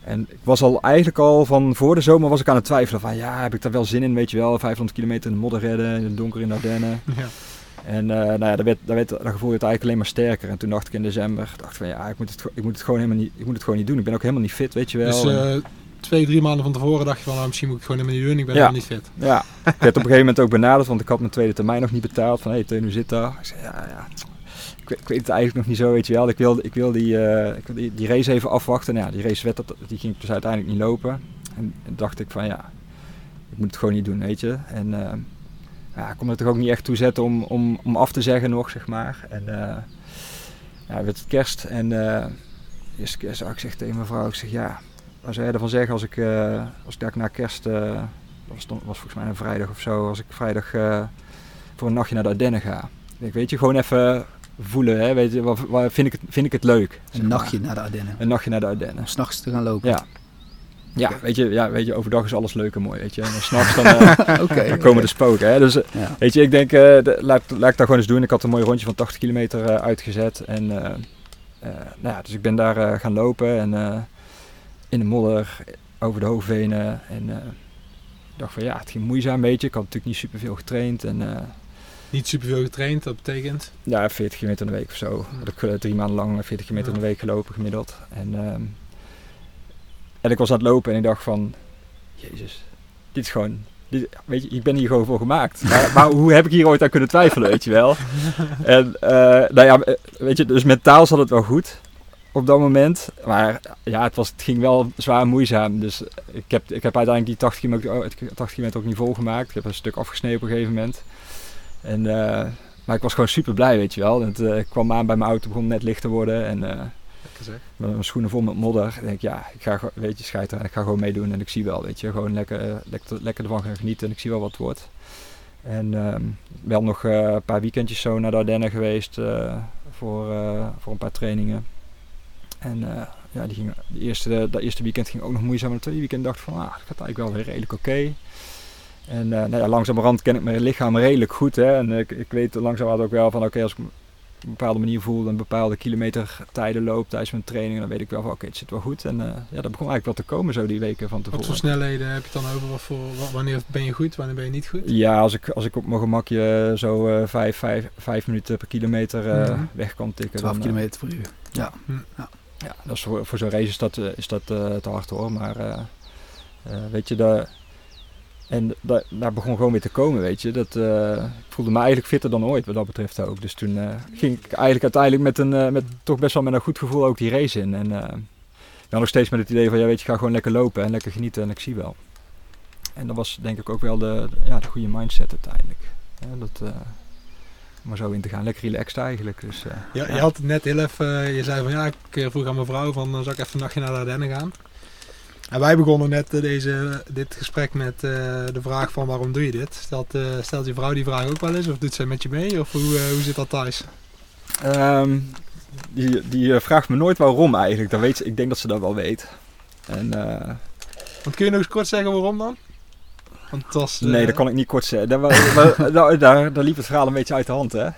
En ik was al eigenlijk al van voor de zomer was ik aan het twijfelen van ja, heb ik daar wel zin in, weet je wel, 500 kilometer in de modder redden, in het donker in de Ardennen. Ja. En nou ja, dat, werd, dat, werd, dat gevoel werd eigenlijk alleen maar sterker. En toen dacht ik in december, dacht van ja, ik moet het, ik moet het, gewoon, helemaal niet, ik moet het gewoon niet doen. Ik ben ook helemaal niet fit, weet je wel. Dus En- twee, drie maanden van tevoren dacht je van, nou, misschien moet ik gewoon helemaal niet doen. Ik ben Ja. niet fit. Ja, ik werd op een gegeven moment ook benaderd, want ik had mijn tweede termijn nog niet betaald. Van hé, hey, hoe zit dat? Ik zei, ja, ja. Ik, weet- ik weet het eigenlijk nog niet zo, weet je wel. Ik wil, ik wil, die, eh, ik wil die, die race even afwachten. Nou, ja, die race werd, dat, die ging dus uiteindelijk niet lopen. En, en dacht ik van ja, ik moet het gewoon niet doen, weet je. En eh, ja, ik kon er toch ook niet echt toe zetten om, om, om af te zeggen nog, zeg maar. En eh ja, werd het kerst en eerste kerst zag ik zeg tegen mijn vrouw, ik zeg ja, wat zou jij ervan zeggen als ik, eh, als ik daar na kerst... eh, dat was, dan- was volgens mij een vrijdag of zo, als ik vrijdag eh, voor een nachtje naar de Ardennen ga. Ik weet je, gewoon even voelen, hè, weet je, waar, waar vind, ik het, vind ik het leuk? Een maar. nachtje naar de Ardennen. Een nachtje naar de Ardennen. Om s'nachts te gaan lopen. Ja. Ja, weet je, ja, weet je, overdag is alles leuk en mooi, weet je. En dan s'nachts dan, eh, Oké. dan komen de spoken, hè. Dus eh, Ja. weet je, ik denk, eh, de- laat, laat ik dat gewoon eens doen. Ik had een mooi rondje van 80 kilometer eh, uitgezet. En, eh, eh, nou ja, dus ik ben daar eh, gaan lopen en eh, in de modder, over de hoofdvenen. En eh, ik dacht van ja, het ging moeizaam een beetje. Ik had natuurlijk niet superveel getraind. En eh, Niet superveel getraind, dat betekent... ja, 40 kilometer in de week of zo. Had ik eh, drie maanden lang 40 kilometer in de week gelopen gemiddeld. En, ehm, en ik was aan het lopen en ik dacht van, jezus, dit is gewoon, dit, weet je, ik ben hier gewoon voor gemaakt. Maar, maar hoe heb ik hier ooit aan kunnen twijfelen, weet je wel? En nou ja, weet je, dus mentaal zat het wel goed op dat moment. Maar ja, het, was, het ging wel zwaar en moeizaam. Dus ik heb, ik heb uiteindelijk die 80 kilometer, oh, 80 kilometer ook niet volgemaakt. Ik heb een stuk afgesneden op een gegeven moment. En, eh, maar ik was gewoon super blij, weet je wel. Het, eh, ik kwam aan bij mijn auto, begon net licht te worden. En eh, met mijn schoenen vol met modder. Ik denk, ja, ik ga, gewoon- weet je, scheid eraan. Ik ga gewoon meedoen en ik zie wel, weet je. Gewoon lekker, lekker, lekker ervan gaan genieten en ik zie wel wat het wordt. En ehm, wel nog een paar weekendjes zo naar de Ardennen geweest voor, voor een paar trainingen. En eh, ja, die ging, die eerste, dat eerste weekend ging ook nog moeizaam. Maar het tweede weekend dacht ik van, ah, het gaat eigenlijk wel weer redelijk oké. En eh nou ja, langzamerhand ken ik mijn lichaam redelijk goed. Hè? En ik, ik weet langzamerhand ook wel van, oké, als ik een bepaalde manier voel, een bepaalde kilometertijden loop tijdens mijn training, dan weet ik wel van oké, het zit wel goed. En eh, ja, dat begon eigenlijk wel te komen zo die weken van tevoren. Wat voor snelheden heb je het dan over? Wat voor, wa- wanneer ben je goed, wanneer ben je niet goed? Ja, als ik, als ik op mijn gemakje zo eh vijf, vijf, vijf minuten per kilometer eh, Mhm. weg kan tikken. 12 dan, eh, km per uur. Ja, dat is voor, zo'n race is dat, eh, is dat eh, te hard hoor. Maar eh, weet je, daar, en da, daar begon gewoon weer te komen, weet je. Dat, ik voelde me eigenlijk fitter dan ooit wat dat betreft ook. Dus toen ging ik eigenlijk uiteindelijk met, een, met toch best wel met een goed gevoel ook die race in. En ja, nog steeds met het idee van, ja weet je, ga gewoon lekker lopen en lekker genieten en ik zie wel. En dat was denk ik ook wel de, ja, de goede mindset uiteindelijk. Ja, dat, om er zo in te gaan, lekker relaxed eigenlijk. Dus, eh, Ja, Je had het net heel even, eh, je zei van ja, ik eh, vroeg aan mijn vrouw van dan zal ik even een nachtje naar de Ardennen gaan. En wij begonnen net deze, dit gesprek met eh, de vraag van waarom doe je dit? Stelt, eh, stelt je vrouw die vraag ook wel eens of doet zij met je mee of hoe, hoe zit dat thuis? Ehm, die die vraagt me nooit waarom eigenlijk. Dat weet ze, ik denk dat ze dat wel weet. En, eh, Want kun je nog eens kort zeggen waarom dan? Eh, nee, dat kan ik niet kort zeggen. Daar, daar, daar, daar liep het verhaal een beetje uit de hand. Hè?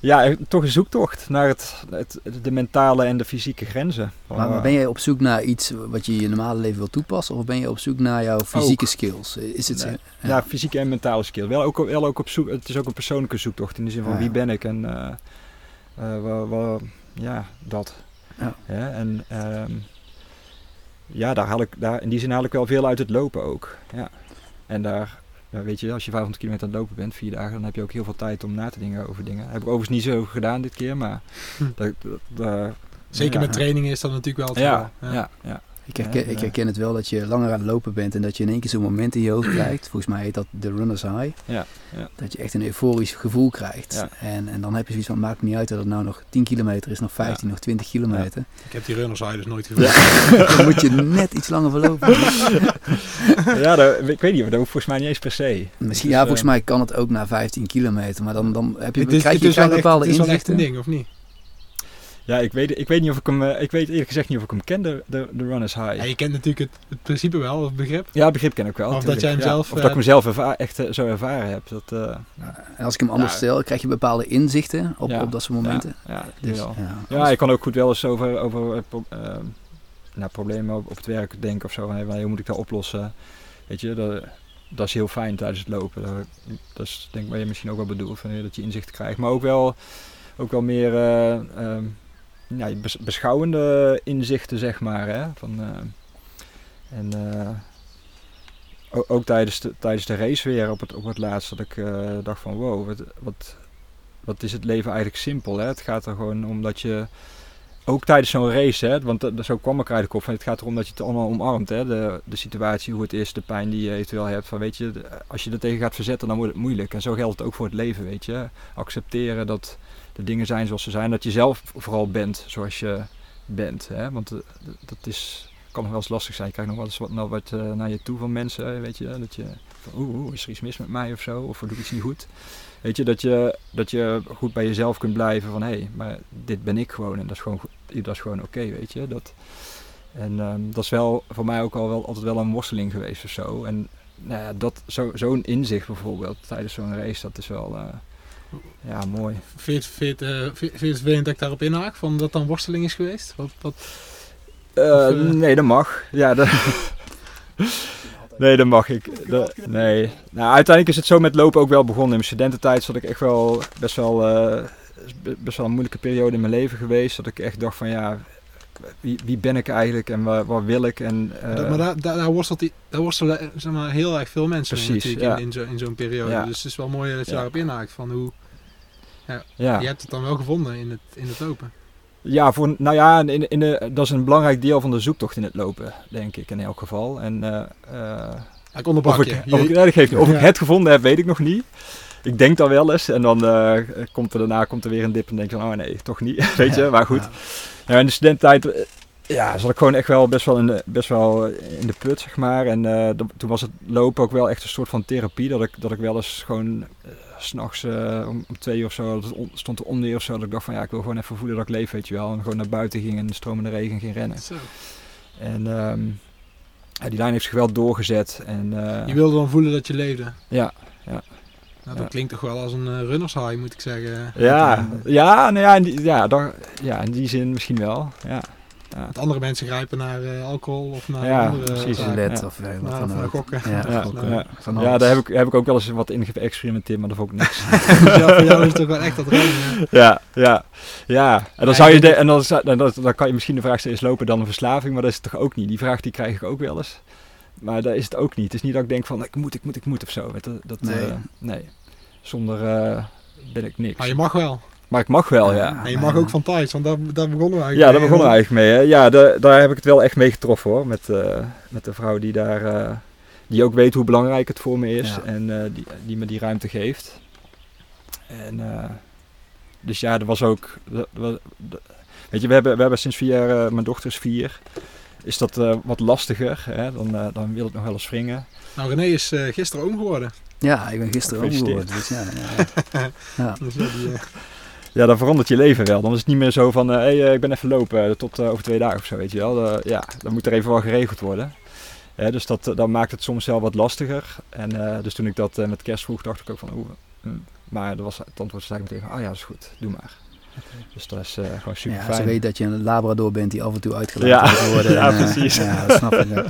Ja, eh, toch een zoektocht naar het, het, de mentale en de fysieke grenzen. Maar, maar ben jij op zoek naar iets wat je in je normale leven wil toepassen? Of ben je op zoek naar jouw fysieke skills? Is het, Nee. ja. Ja, fysieke en mentale skill. Wel ook, wel ook op zoek, het is ook een persoonlijke zoektocht in de zin van Ja. wie ben ik en eh, eh, wa- wa- ja, dat. Ja. en ehm, ja, daar haal ik, daar, in die zin haal ik wel veel uit het lopen ook. Ja. En daar, ja, weet je, als je 500 kilometer aan het lopen bent, vier dagen, dan heb je ook heel veel tijd om na te denken over dingen. Heb ik overigens niet zo gedaan dit keer, maar Hm. dat, dat- Zeker ja. met trainingen is dat natuurlijk wel het Ja, geval. ja, ja. Ik, herken, Ja, ik herken het wel dat je langer aan het lopen bent en dat je in één keer zo'n moment in je hoofd krijgt. Volgens mij heet dat de runner's high. Ja, ja. Dat je echt een euforisch gevoel krijgt. Ja. En, en dan heb je zoiets van, maakt niet uit dat het nou nog 10 kilometer is, nog 15, nog 20 kilometer. Ik heb die runners high dus nooit gevoeld. dan moet je net iets langer verlopen. ja dat, ik weet niet, maar dat hoeft volgens mij niet eens per se. Misschien, Dus, ja, eh, volgens mij kan het ook na 15 kilometer. Maar dan, dan heb je, Het is, krijg het je, is krijg wel echt, bepaalde het is wel echt inzichten. een ding, of niet? Ja, ik weet, ik weet niet of ik hem, eh, ik weet eerlijk gezegd niet of ik hem ken, de, de, de Runners High. Ja, je kent natuurlijk het, het principe wel, het begrip. Ja, begrip ken ik wel. Of dat jij hem Ja, zelf, Of dat eh, ik hem zelf erva- echt eh, zo ervaren heb. Dat, eh, En als ik hem anders Ja. stel, krijg je bepaalde inzichten op, Ja. op dat soort momenten. Ja, ja, Dus, ja. je kan ook goed wel eens over, over nou, problemen op, op het werk denken of zo. Van, hey, hoe moet ik dat oplossen? Weet je, dat, dat is heel fijn tijdens het lopen. Dat, dat is denk ik wat je misschien ook wel bedoelt. Van, dat je inzicht krijgt. Maar ook wel, ook wel meer eh, ehm, ja, bes- beschouwende inzichten, zeg maar. Hè? Van, eh, en eh, ook tijdens de, tijdens de race weer op het, op het laatst dat ik eh, dacht van wow, wat, wat, wat is het leven eigenlijk simpel. Hè? Het gaat er gewoon om dat je, ook tijdens zo'n race, hè, want zo kwam ik eigenlijk op, van het gaat erom dat je het allemaal omarmt. Hè? De, de situatie, hoe het is, de pijn die je eventueel hebt. Van, weet je, als je er tegen gaat verzetten, dan wordt het moeilijk. En zo geldt het ook voor het leven, weet je. Accepteren dat de dingen zijn zoals ze zijn. Dat je zelf vooral bent zoals je bent. Hè? Want eh, dat is, kan nog wel eens lastig zijn. Krijgt nog wel eens wat, nou wat eh, naar je toe van mensen, weet je. Dat je oeh, is er iets mis met mij of zo? Of doe ik iets niet goed? Weet je, dat je, dat je goed bij jezelf kunt blijven van hé, hey, maar dit ben ik gewoon en dat is gewoon, dat is gewoon oké, weet je. Dat, en ehm, dat is wel voor mij ook al wel altijd wel een worsteling geweest of zo. En nou ja, dat, zo, zo'n inzicht bijvoorbeeld tijdens zo'n race, dat is wel eh, ja, mooi. Vind je het- eh, vind vind je het vervelend dat ik daarop inhaak? Van dat dan worsteling is geweest? Wat, wat, Eh, eh, nee, dat mag. Ja, dat... nee, dat mag ik. Dat- nee. Nou, uiteindelijk is het zo met lopen ook wel begonnen. In mijn studententijd zat ik echt wel best wel, eh, best wel een moeilijke periode in mijn leven geweest. Dat ik echt dacht van ja, wie, wie ben ik eigenlijk en waar, waar wil ik? En, eh, dat- maar daar, daar, daar, worstelt die, daar worstelen eh, zeg maar, heel erg veel mensen Precies, ja. in, in, zo, in zo'n periode. Ja. Dus het is wel mooi dat je daarop inhaakt. Van hoe, ja. Je hebt het dan wel gevonden in het, in het lopen. Ja, voor, nou ja, in, in de, dat is een belangrijk deel van de zoektocht in het lopen, denk ik in elk geval. En eh, eh, Ik onderbrak Of je. ik, Je- of ik, nee, dat geeft niet. Of ik Ja. het gevonden heb, weet ik nog niet. Ik denk dan wel eens en dan eh, komt er daarna komt er weer een dip en denk ik van, oh nee, toch niet. Weet je, maar goed. Ja. Ja, in de studententijd eh, ja, zat ik gewoon echt wel best wel in de, best wel in de put, zeg maar. En eh, toen was het lopen ook wel echt een soort van therapie. Dat ik, dat ik wel eens gewoon eh, s s'nachts eh, om, om twee uur of zo, dat on- stond er onweer of zo. Dat ik dacht van, ja, ik wil gewoon even voelen dat ik leef, weet je wel. En gewoon naar buiten ging en in de stromende regen ging rennen. Zo. En ehm, ja, die lijn heeft zich wel doorgezet. En, eh, Je wilde dan voelen dat je leefde. ja, ja. Nou, dat klinkt toch wel als een uh, runners high, moet ik zeggen. Ja, ja, nou ja, in die, ja, daar, ja, in die zin misschien wel. Ja. Andere mensen grijpen naar uh, alcohol of naar ja, andere precies. Of uh, wat dan ook. gokken. Ja, ja, ja. ja, daar heb ik, heb ik ook wel eens wat in geëxperimenteerd, maar dat vond ik niks. ja, voor jou is het toch wel echt dat rennen. Ja, ja, ja. En dan, zou je de, en dan, dan, dan kan je misschien de vraag stellen, is lopen dan een verslaving? Maar dat is het toch ook niet? Die vraag die krijg ik ook wel eens. Maar dat is het ook niet. Het is niet dat ik denk van, ik moet, ik moet, ik moet of zo. Dat, dat, nee. Uh, nee. Zonder uh, ben ik niks. Maar je mag wel. Maar ik mag wel, ja. En je mag ook van thuis, want daar, daar begonnen we eigenlijk Ja, daar begonnen we eigenlijk mee. Hè. Ja, daar, daar heb ik het wel echt mee getroffen hoor. Met, uh, met de vrouw die daar, uh, die ook weet hoe belangrijk het voor me is. Ja. En uh, die, die me die ruimte geeft. En dus ja, er was ook, dat, dat, weet je, we hebben, we hebben sinds vier jaar, mijn dochter is vier. Is dat wat lastiger, hè? Dan, dan wil ik nog wel eens wringen. Nou, René is gisteren oom geworden. Ja, ik ben gisteren oom geworden. Dus ja, ja, ja. dus ja, ja, dan verandert je leven wel. Dan is het niet meer zo van, hé, hey, uh, ik ben even lopen tot over twee dagen of zo, weet je wel. Ja, dan moet er even wel geregeld worden. dus dat, dan maakt het soms wel wat lastiger. En dus toen ik dat met kerst vroeg, dacht ik ook van, oeh. Mm. Maar er was, het antwoord zei ik meteen, oh ja, dat is goed, doe maar. Okay. Dus dat is gewoon super ja, fijn. Ze weet dat je een labrador bent die af en toe uitgelaten ja. moet worden. ja, en, precies. Ja, dat snap ik.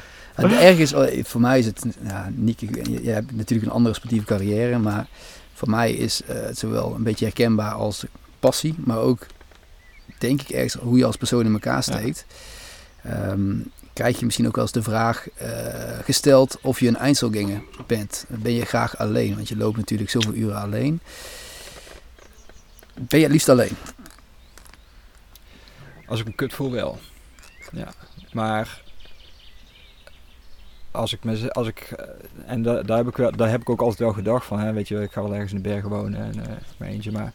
Het erg is, voor mij is het, ja, Nieke, je, je hebt natuurlijk een andere sportieve carrière, maar voor mij is het zowel een beetje herkenbaar als passie, maar ook denk ik ergens hoe je als persoon in elkaar steekt. Ja. Um, krijg je misschien ook wel eens de vraag uh, gesteld of je een Einzelganger bent. Ben je graag alleen? Want je loopt natuurlijk zoveel uren alleen. Ben je het liefst alleen? Als ik een kut voel wel. Ja. Maar als ik me, als ik, en da, daar, heb ik daar heb ik ook altijd wel gedacht van, hè, weet je, ik ga wel ergens in de bergen wonen en uh, mijn eentje, maar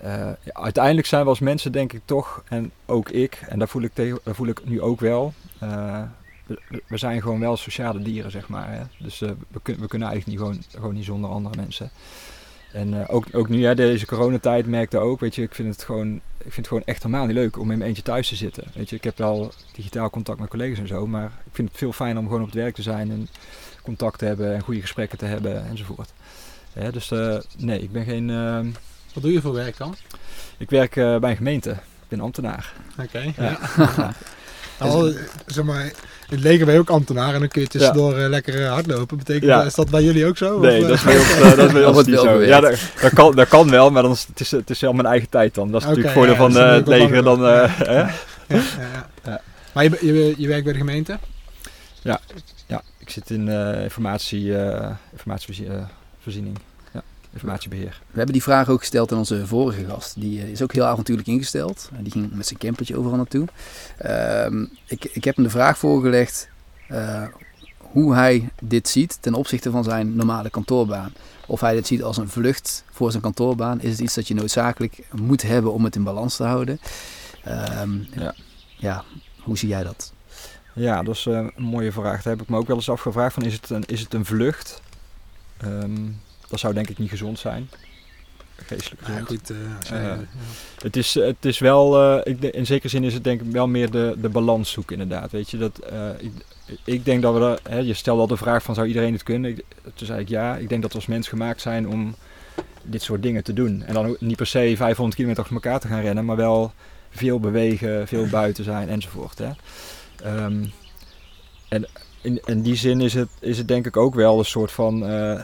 ja, uiteindelijk zijn we als mensen denk ik toch, en ook ik, en daar voel ik, daar voel ik nu ook wel, we, zijn gewoon wel sociale dieren, zeg maar. Hè? Dus we, kun, we kunnen eigenlijk niet gewoon, gewoon niet zonder andere mensen. En ook, ook nu, hè, deze coronatijd merkte ook, weet je, ik vind het gewoon, ik vind het gewoon echt helemaal niet leuk om in mijn eentje thuis te zitten. Weet je, ik heb wel digitaal contact met collega's en zo, maar ik vind het veel fijner om gewoon op het werk te zijn en contact te hebben en goede gesprekken te hebben enzovoort. Ja, dus nee, ik ben geen... Wat doe je voor werk dan? Ik werk uh, bij een gemeente. Ik ben ambtenaar. Oké, okay, ja. ja. nou, zeg maar, in het leger ben je ook ambtenaar en dan kun je tussendoor ja. uh, lekker uh, hardlopen. Betekent ja. is dat bij jullie ook zo? Nee, of, dat is bij ons, uh, dat is bij ons niet zo. Ja, dat, dat, kan, dat kan wel, maar dan is, het, is, het is wel mijn eigen tijd dan. Dat is okay, natuurlijk voordeel van het leger. Dan, ja, Maar je, je, je werkt bij de gemeente? Ja, ja ik zit in informatie, informatievoorziening informatiebeheer. We hebben die vraag ook gesteld aan onze vorige gast. Die uh, is ook heel avontuurlijk ingesteld. Die ging met zijn campertje overal naartoe. Uh, ik, ik heb hem de vraag voorgelegd uh, hoe hij dit ziet ten opzichte van zijn normale kantoorbaan. Of hij dit ziet als een vlucht voor zijn kantoorbaan. Is het iets dat je noodzakelijk moet hebben om het in balans te houden? ja. ja, hoe zie jij dat? Ja, dat is een mooie vraag. Daar heb ik me ook wel eens afgevraagd. Van, is, het een, is het een vlucht? Um, dat zou denk ik niet gezond zijn. Geestelijk gezond. Ja, goed, uh, uh, ja. het, is, het is wel, uh, ik, in zekere zin is het denk ik wel meer de, de balans zoeken inderdaad. Weet je, dat, ik, ik denk dat we, hè, je stelde al de vraag van zou iedereen het kunnen? Ik, toen zei ik ja, ik denk dat we als mens gemaakt zijn om dit soort dingen te doen. En dan niet per se 500 kilometer achter elkaar te gaan rennen, maar wel veel bewegen, veel buiten zijn enzovoort. Hè. Um, en in, in die zin is het, is het denk ik ook wel een soort van uh, uh,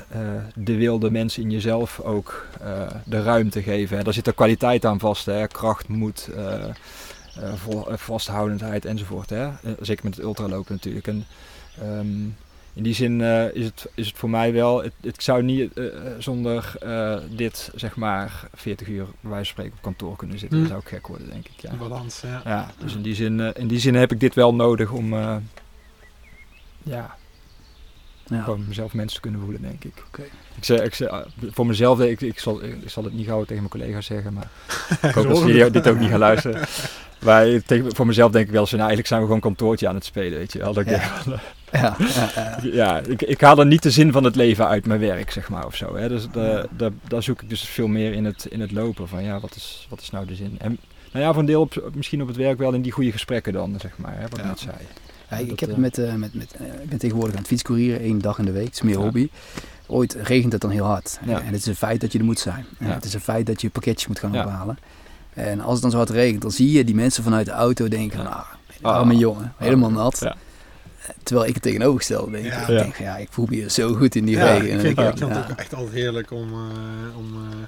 de wilde mens in jezelf ook uh, de ruimte geven. Hè. Daar zit er kwaliteit aan vast, hè. kracht, moed, vol, vasthoudendheid enzovoort. Hè. zeker met het ultralopen natuurlijk. En, um, in die zin is, het, is het voor mij wel, het, ik zou niet zonder dit zeg maar 40 uur bij wijze van spreken op kantoor kunnen zitten. Dat zou ik gek worden denk ik. Ja. Balans, ja. ja dus in die, zin, in die zin heb ik dit wel nodig om ja, ja. gewoon mezelf mensen te kunnen voelen, denk ik. Okay. Ik zeg, ik zeg, voor mezelf, ik, ik, zal, ik zal het niet gauw tegen mijn collega's zeggen, maar ik hoop dat ze dit ook niet gaan luisteren. Maar tegen, voor mezelf denk ik wel eens, nou, eigenlijk zijn we gewoon kantoortje aan het spelen, weet je wel. Dat ja. Ik ja, ja, ja. ja ik, ik haal er niet de zin van het leven uit mijn werk, zeg maar, of zo. Hè. Dus de, de, daar zoek ik dus veel meer in het, in het lopen van, ja, wat is, wat is nou de zin? En nou ja, voor een deel op, misschien op het werk wel in die goede gesprekken dan, zeg maar, hè, wat ik net zei. Ja, ik, heb met, uh, met, met, uh, ik ben tegenwoordig aan het fietscourieren, één dag in de week. Het is meer Ja. hobby. ooit regent het dan heel hard. Ja. En het is een feit dat je er moet zijn. En Ja. Het is een feit dat je pakketjes moet gaan Ja. ophalen. En als het dan zo hard regent, dan zie je die mensen vanuit de auto denken van, ah, Ah. arme jongen, helemaal nat. Ja. Terwijl ik het tegenovergestelde denk. Ja. Ik Ja. denk van, ja, ik voel me hier zo goed in die Ja, regen. ik vind, dan ik vind ja. het ook echt altijd heerlijk om... eh, om eh,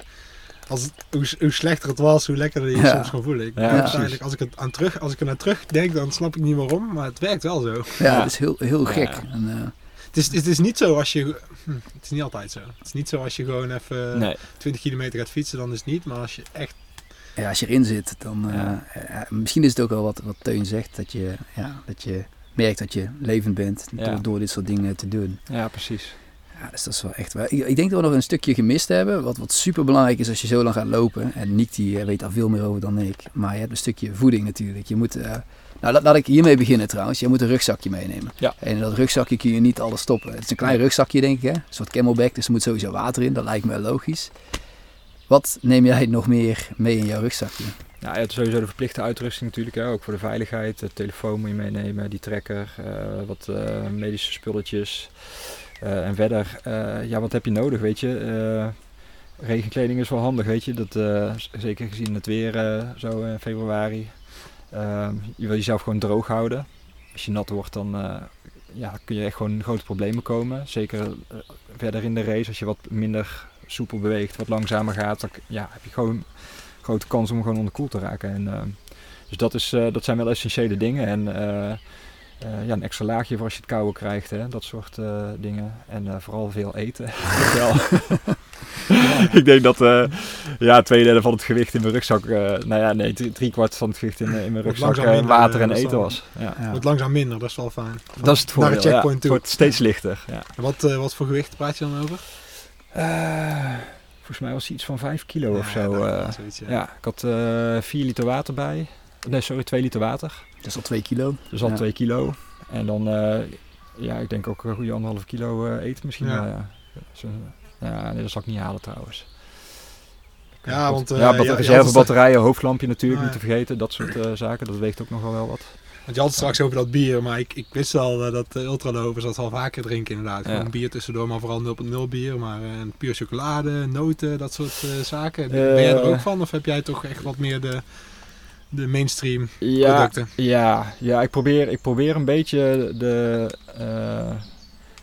als het, hoe, hoe slechter het was, hoe lekkerder je je Ja. soms gewoon voelen. Ik, als, ik het aan terug, als ik er naar terug denk, dan snap ik niet waarom. Maar het werkt wel zo. Ja, het is heel, heel Ja. gek. En, eh, Het is, het is niet zo als je... hm, het is niet altijd zo. Het is niet zo als je gewoon even Nee. 20 kilometer gaat fietsen, dan is het niet. Maar als je echt... ja, als je erin zit, dan... eh, Ja. eh, misschien is het ook wel wat, wat Teun zegt, dat je, ja, dat je merkt dat je levend bent Ja. door, door dit soort dingen te doen. Ja, precies. Ja, dus dat is wel echt. Ik, ik denk dat we nog een stukje gemist hebben. Wat, wat super belangrijk is als je zo lang gaat lopen. En Nick die eh, weet daar veel meer over dan ik. Maar je hebt een stukje voeding natuurlijk. Je moet. eh, nou, laat, laat ik hiermee beginnen trouwens. Je moet een rugzakje meenemen. Ja. En in dat rugzakje kun je niet alles stoppen. Het is een klein rugzakje, denk ik. Hè? Een soort camelback. Dus er moet sowieso water in. Dat lijkt me logisch. Wat neem jij nog meer mee in jouw rugzakje? Ja, je hebt sowieso de verplichte uitrusting natuurlijk, hè, ook voor de veiligheid. De telefoon moet je meenemen, die trekker, eh, wat medische spulletjes. Eh, en verder, eh, ja, wat heb je nodig, weet je? Eh, regenkleding is wel handig, weet je. Dat, zeker gezien het weer zo in februari. Eh, je wil jezelf gewoon droog houden. Als je nat wordt, dan ja, kun je echt gewoon grote problemen komen. Zeker verder in de race, als je wat minder soepel beweegt, wat langzamer gaat, dan ja, heb je gewoon grote kans om gewoon onderkoeld te raken. En, dus dat, is, dat zijn wel essentiële dingen. En ja, een extra laagje voor als je het koude krijgt, hè, dat soort eh, dingen. En eh, vooral veel eten. Ik denk dat eh ja, twee derde van het gewicht in mijn rugzak, eh, nou ja, nee, drie, drie kwart van het gewicht in, eh, in mijn rugzak eh, water eh, en eten was. Ja. Ja. Wordt langzaam minder, dat is wel fijn. Dat is het Naar voordeel. checkpoint ja. toe. Het wordt steeds lichter. Ja. Wat, eh, wat voor gewicht praat je dan over? Eh, volgens mij was het iets van 5 kilo of zo. eh. zoiets, ja. ik had eh 4 liter water bij. Nee, sorry, 2 liter water. Dat is al twee kilo. Dus al Ja. 2 kilo. En dan, eh, ja, ik denk ook een goede anderhalf kilo eh, eten misschien. Ja. wel, Ja. Zo, ja, nee, dat zal ik niet halen trouwens. Ja, want, eh, ja, bat- reservebatterijen, hoofdlampje natuurlijk, Ah, niet te vergeten. Dat soort eh, zaken, dat weegt ook nog wel wel wat. Want je had het straks over dat bier, maar ik, ik wist al eh, dat de ultralovers dat al vaker drinken inderdaad. Ja. Gewoon bier tussendoor, maar vooral 0.0 bier. Maar eh, puur chocolade, noten, dat soort eh, zaken. Eh, ben jij er ook van? Of heb jij toch echt wat meer de, de mainstream Ja, producten? ja, ja ik, probeer, ik probeer een beetje de, eh,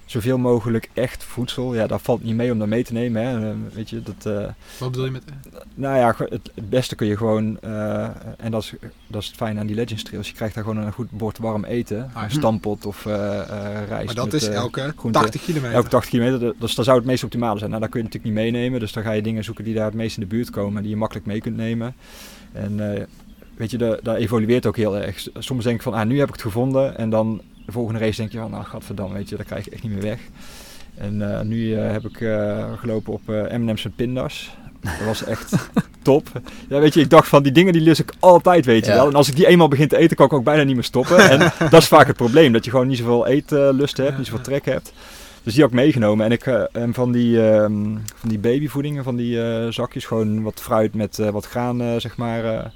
zoveel mogelijk echt voedsel. Ja, daar valt niet mee om dat mee te nemen. Hè. Eh, weet je, dat, eh, Wat bedoel je met... Nou ja, het, het beste kun je gewoon, en dat is, dat is het fijne aan die Legends Trails, je krijgt daar gewoon een goed bord warm eten. Ah, stampot of rijst. Maar dat met, is elke groente. 80 kilometer. elke 80 kilometer, dus dat zou het meest optimale zijn. Nou, dat kun je natuurlijk niet meenemen, dus dan ga je dingen zoeken die daar het meest in de buurt komen, die je makkelijk mee kunt nemen. En weet je, dat, dat evolueert ook heel erg. Soms denk ik van, ah, nu heb ik het gevonden, en dan de volgende race denk je van, nou, gadverdamme, weet je, dat krijg ik echt niet meer weg. En eh, nu eh, heb ik eh, gelopen op M&M's en pindas. Dat was echt top. Ja, weet je, ik dacht van die dingen die lust ik altijd, weet je Ja. wel. En als ik die eenmaal begin te eten, kan ik ook bijna niet meer stoppen. En dat is vaak het probleem, dat je gewoon niet zoveel eetlust hebt, Ja, niet zoveel trek hebt. Dus die had ik meegenomen. En, ik, en van, die, ehm, van die babyvoedingen, van die zakjes, gewoon wat fruit met wat graan, zeg maar,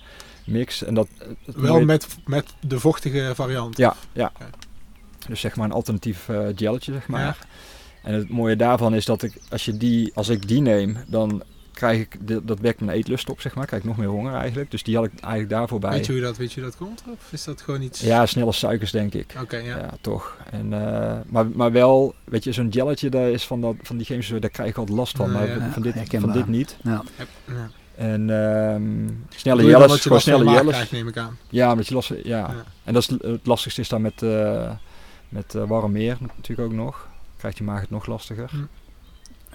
mix. En dat, het Wel met, met de vochtige variant. Ja, ja. Dus zeg maar een alternatief eh gelletje, zeg maar. Ja. En het mooie daarvan is dat ik, als, je die, als ik die neem, dan krijg ik, de- dat wekt mijn eetlust op, zeg maar. Krijg ik nog meer honger eigenlijk. Dus die had ik eigenlijk daarvoor bij. Weet je hoe dat, weet je hoe dat komt? Of is dat gewoon iets... Ja, snelle suikers denk ik. Oké, ja. Ja, toch. En, eh, maar, maar wel, weet je, zo'n gelletje, daar is van, dat, van die chemische, daar krijg ik altijd last van. Maar ja. van, Ja, dit, van herkenbaar. dit niet. Ja. En ehm, snelle Doe je dan jelles, dat je gewoon snelle krijgt, neem ik aan. Ja, omdat je last, ja. Ja. En dat is, het- lastigste is dan met, eh, met eh, warm meer natuurlijk ook nog. Krijgt je maag het nog lastiger. Hm.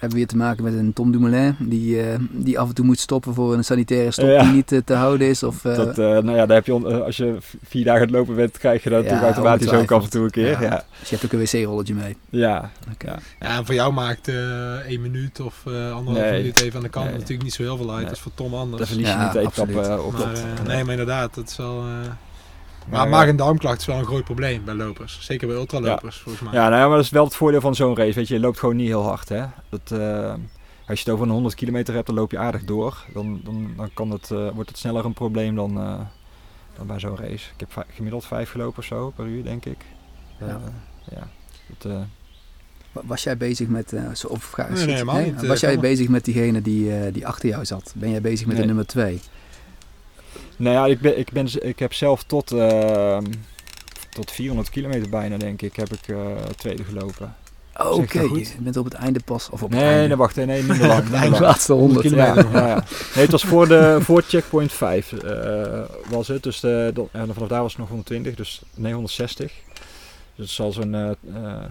Hebben we weer te maken met een Tom Dumoulin die, eh, die af en toe moet stoppen voor een sanitaire stop Ja. die niet eh, te houden is. Of, eh, dat, eh, nou ja, daar heb je, on- als je vier dagen aan het lopen bent, krijg je dat Ja, natuurlijk automatisch ook af en toe een keer. Ja. Ja, dus je hebt ook een wc-rolletje mee. ja. Oké. Ja. Ja, en voor jou maakt eh één minuut of eh anderhalf Nee. minuut even aan de kant Nee. natuurlijk niet zo heel veel uit. Nee. Dat is voor Tom anders. daar verlies je Ja, niet de eh, op. maar, dat, nee, maar inderdaad, dat is wel... Maar, maar eh, maag- en darmklacht is wel een groot probleem bij lopers. Zeker bij ultralopers, volgens mij. Ja, nou ja, maar dat is wel het voordeel van zo'n race. Weet je, je loopt gewoon niet heel hard. Hè? Dat, eh, als je het over een 100 kilometer hebt, dan loop je aardig door. Dan, dan, dan kan het, eh, wordt het sneller een probleem dan, eh, dan bij zo'n race. Ik heb gemiddeld vijf gelopen of zo per uur, denk ik. Eh, Ja. ja. Dat, eh, Wa- Was jij bezig met, eh, zo, ga, Nee, nee, helemaal niet, Was jij maar. bezig met diegene die, eh, die achter jou zat? Ben jij bezig met de nummer twee? Nou ja, ik, ben, ik, ben, ik heb zelf tot, ehm, tot 400 kilometer bijna, denk ik, heb ik eh, tweede gelopen. Oh, Oké, je bent op het einde pas. Of op het Nee, einde. nee, wacht, nee, niet meer lang. Het lang. laatste 100. kilometer. ja. Ja. Nee, het was voor, de, voor checkpoint 5 eh, was het. Dus de, de- en vanaf daar was het nog 120, dus nee, 160. Dus het zal zo'n eh, eh,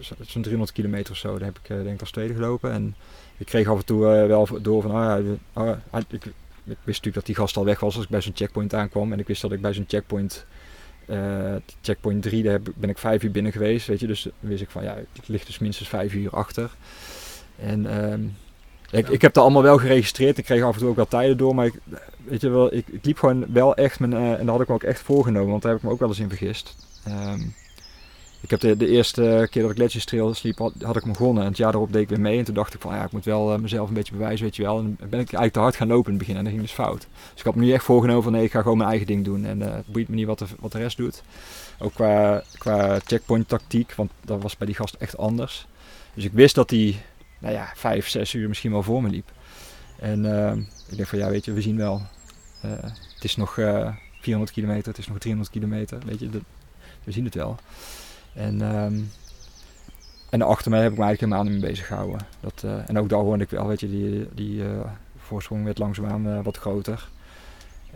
zo- zo'n 300 kilometer of zo. Daar heb ik eh, denk ik als tweede gelopen. En ik kreeg af en toe eh, wel door van, oh ja, oh, ah, ik, ik wist natuurlijk dat die gast al weg was als ik bij zo'n checkpoint aankwam. En ik wist dat ik bij zo'n checkpoint, eh, checkpoint 3, daar ben ik vijf uur binnen geweest. Weet je, dus wist ik van, ja, ik lig dus minstens vijf uur achter. En ehm, ik, ik heb dat allemaal wel geregistreerd. Ik kreeg af en toe ook wel tijden door. Maar ik, weet je wel, ik, ik liep gewoon wel echt mijn, eh, en dat had ik me ook echt voorgenomen. Want daar heb ik me ook wel eens in vergist. Ehm, ik heb de, de eerste keer dat ik Legends Trail sliep, had, ik begonnen. En het jaar daarop deed ik weer mee. En toen dacht ik van, ja, ik moet wel eh, mezelf een beetje bewijzen, weet je wel. En ben ik eigenlijk te hard gaan lopen in het begin. En dat ging dus fout. Dus ik had me nu echt voorgenomen van, nee, ik ga gewoon mijn eigen ding doen. En eh, het boeit me niet wat de, wat de rest doet. Ook qua, qua checkpoint tactiek, want dat was bij die gast echt anders. Dus ik wist dat hij, nou ja, vijf, zes uur misschien wel voor me liep. En ehm, ik denk van, ja, weet je, we zien wel. Eh, het is nog eh 400 kilometer, het is nog 300 kilometer, weet je, we zien het wel. En, ehm, en achter mij heb ik me eigenlijk helemaal niet mee bezig gehouden. Dat, eh, en ook daar hoorde ik wel, weet je, die, die eh, voorsprong werd langzaamaan eh, wat groter.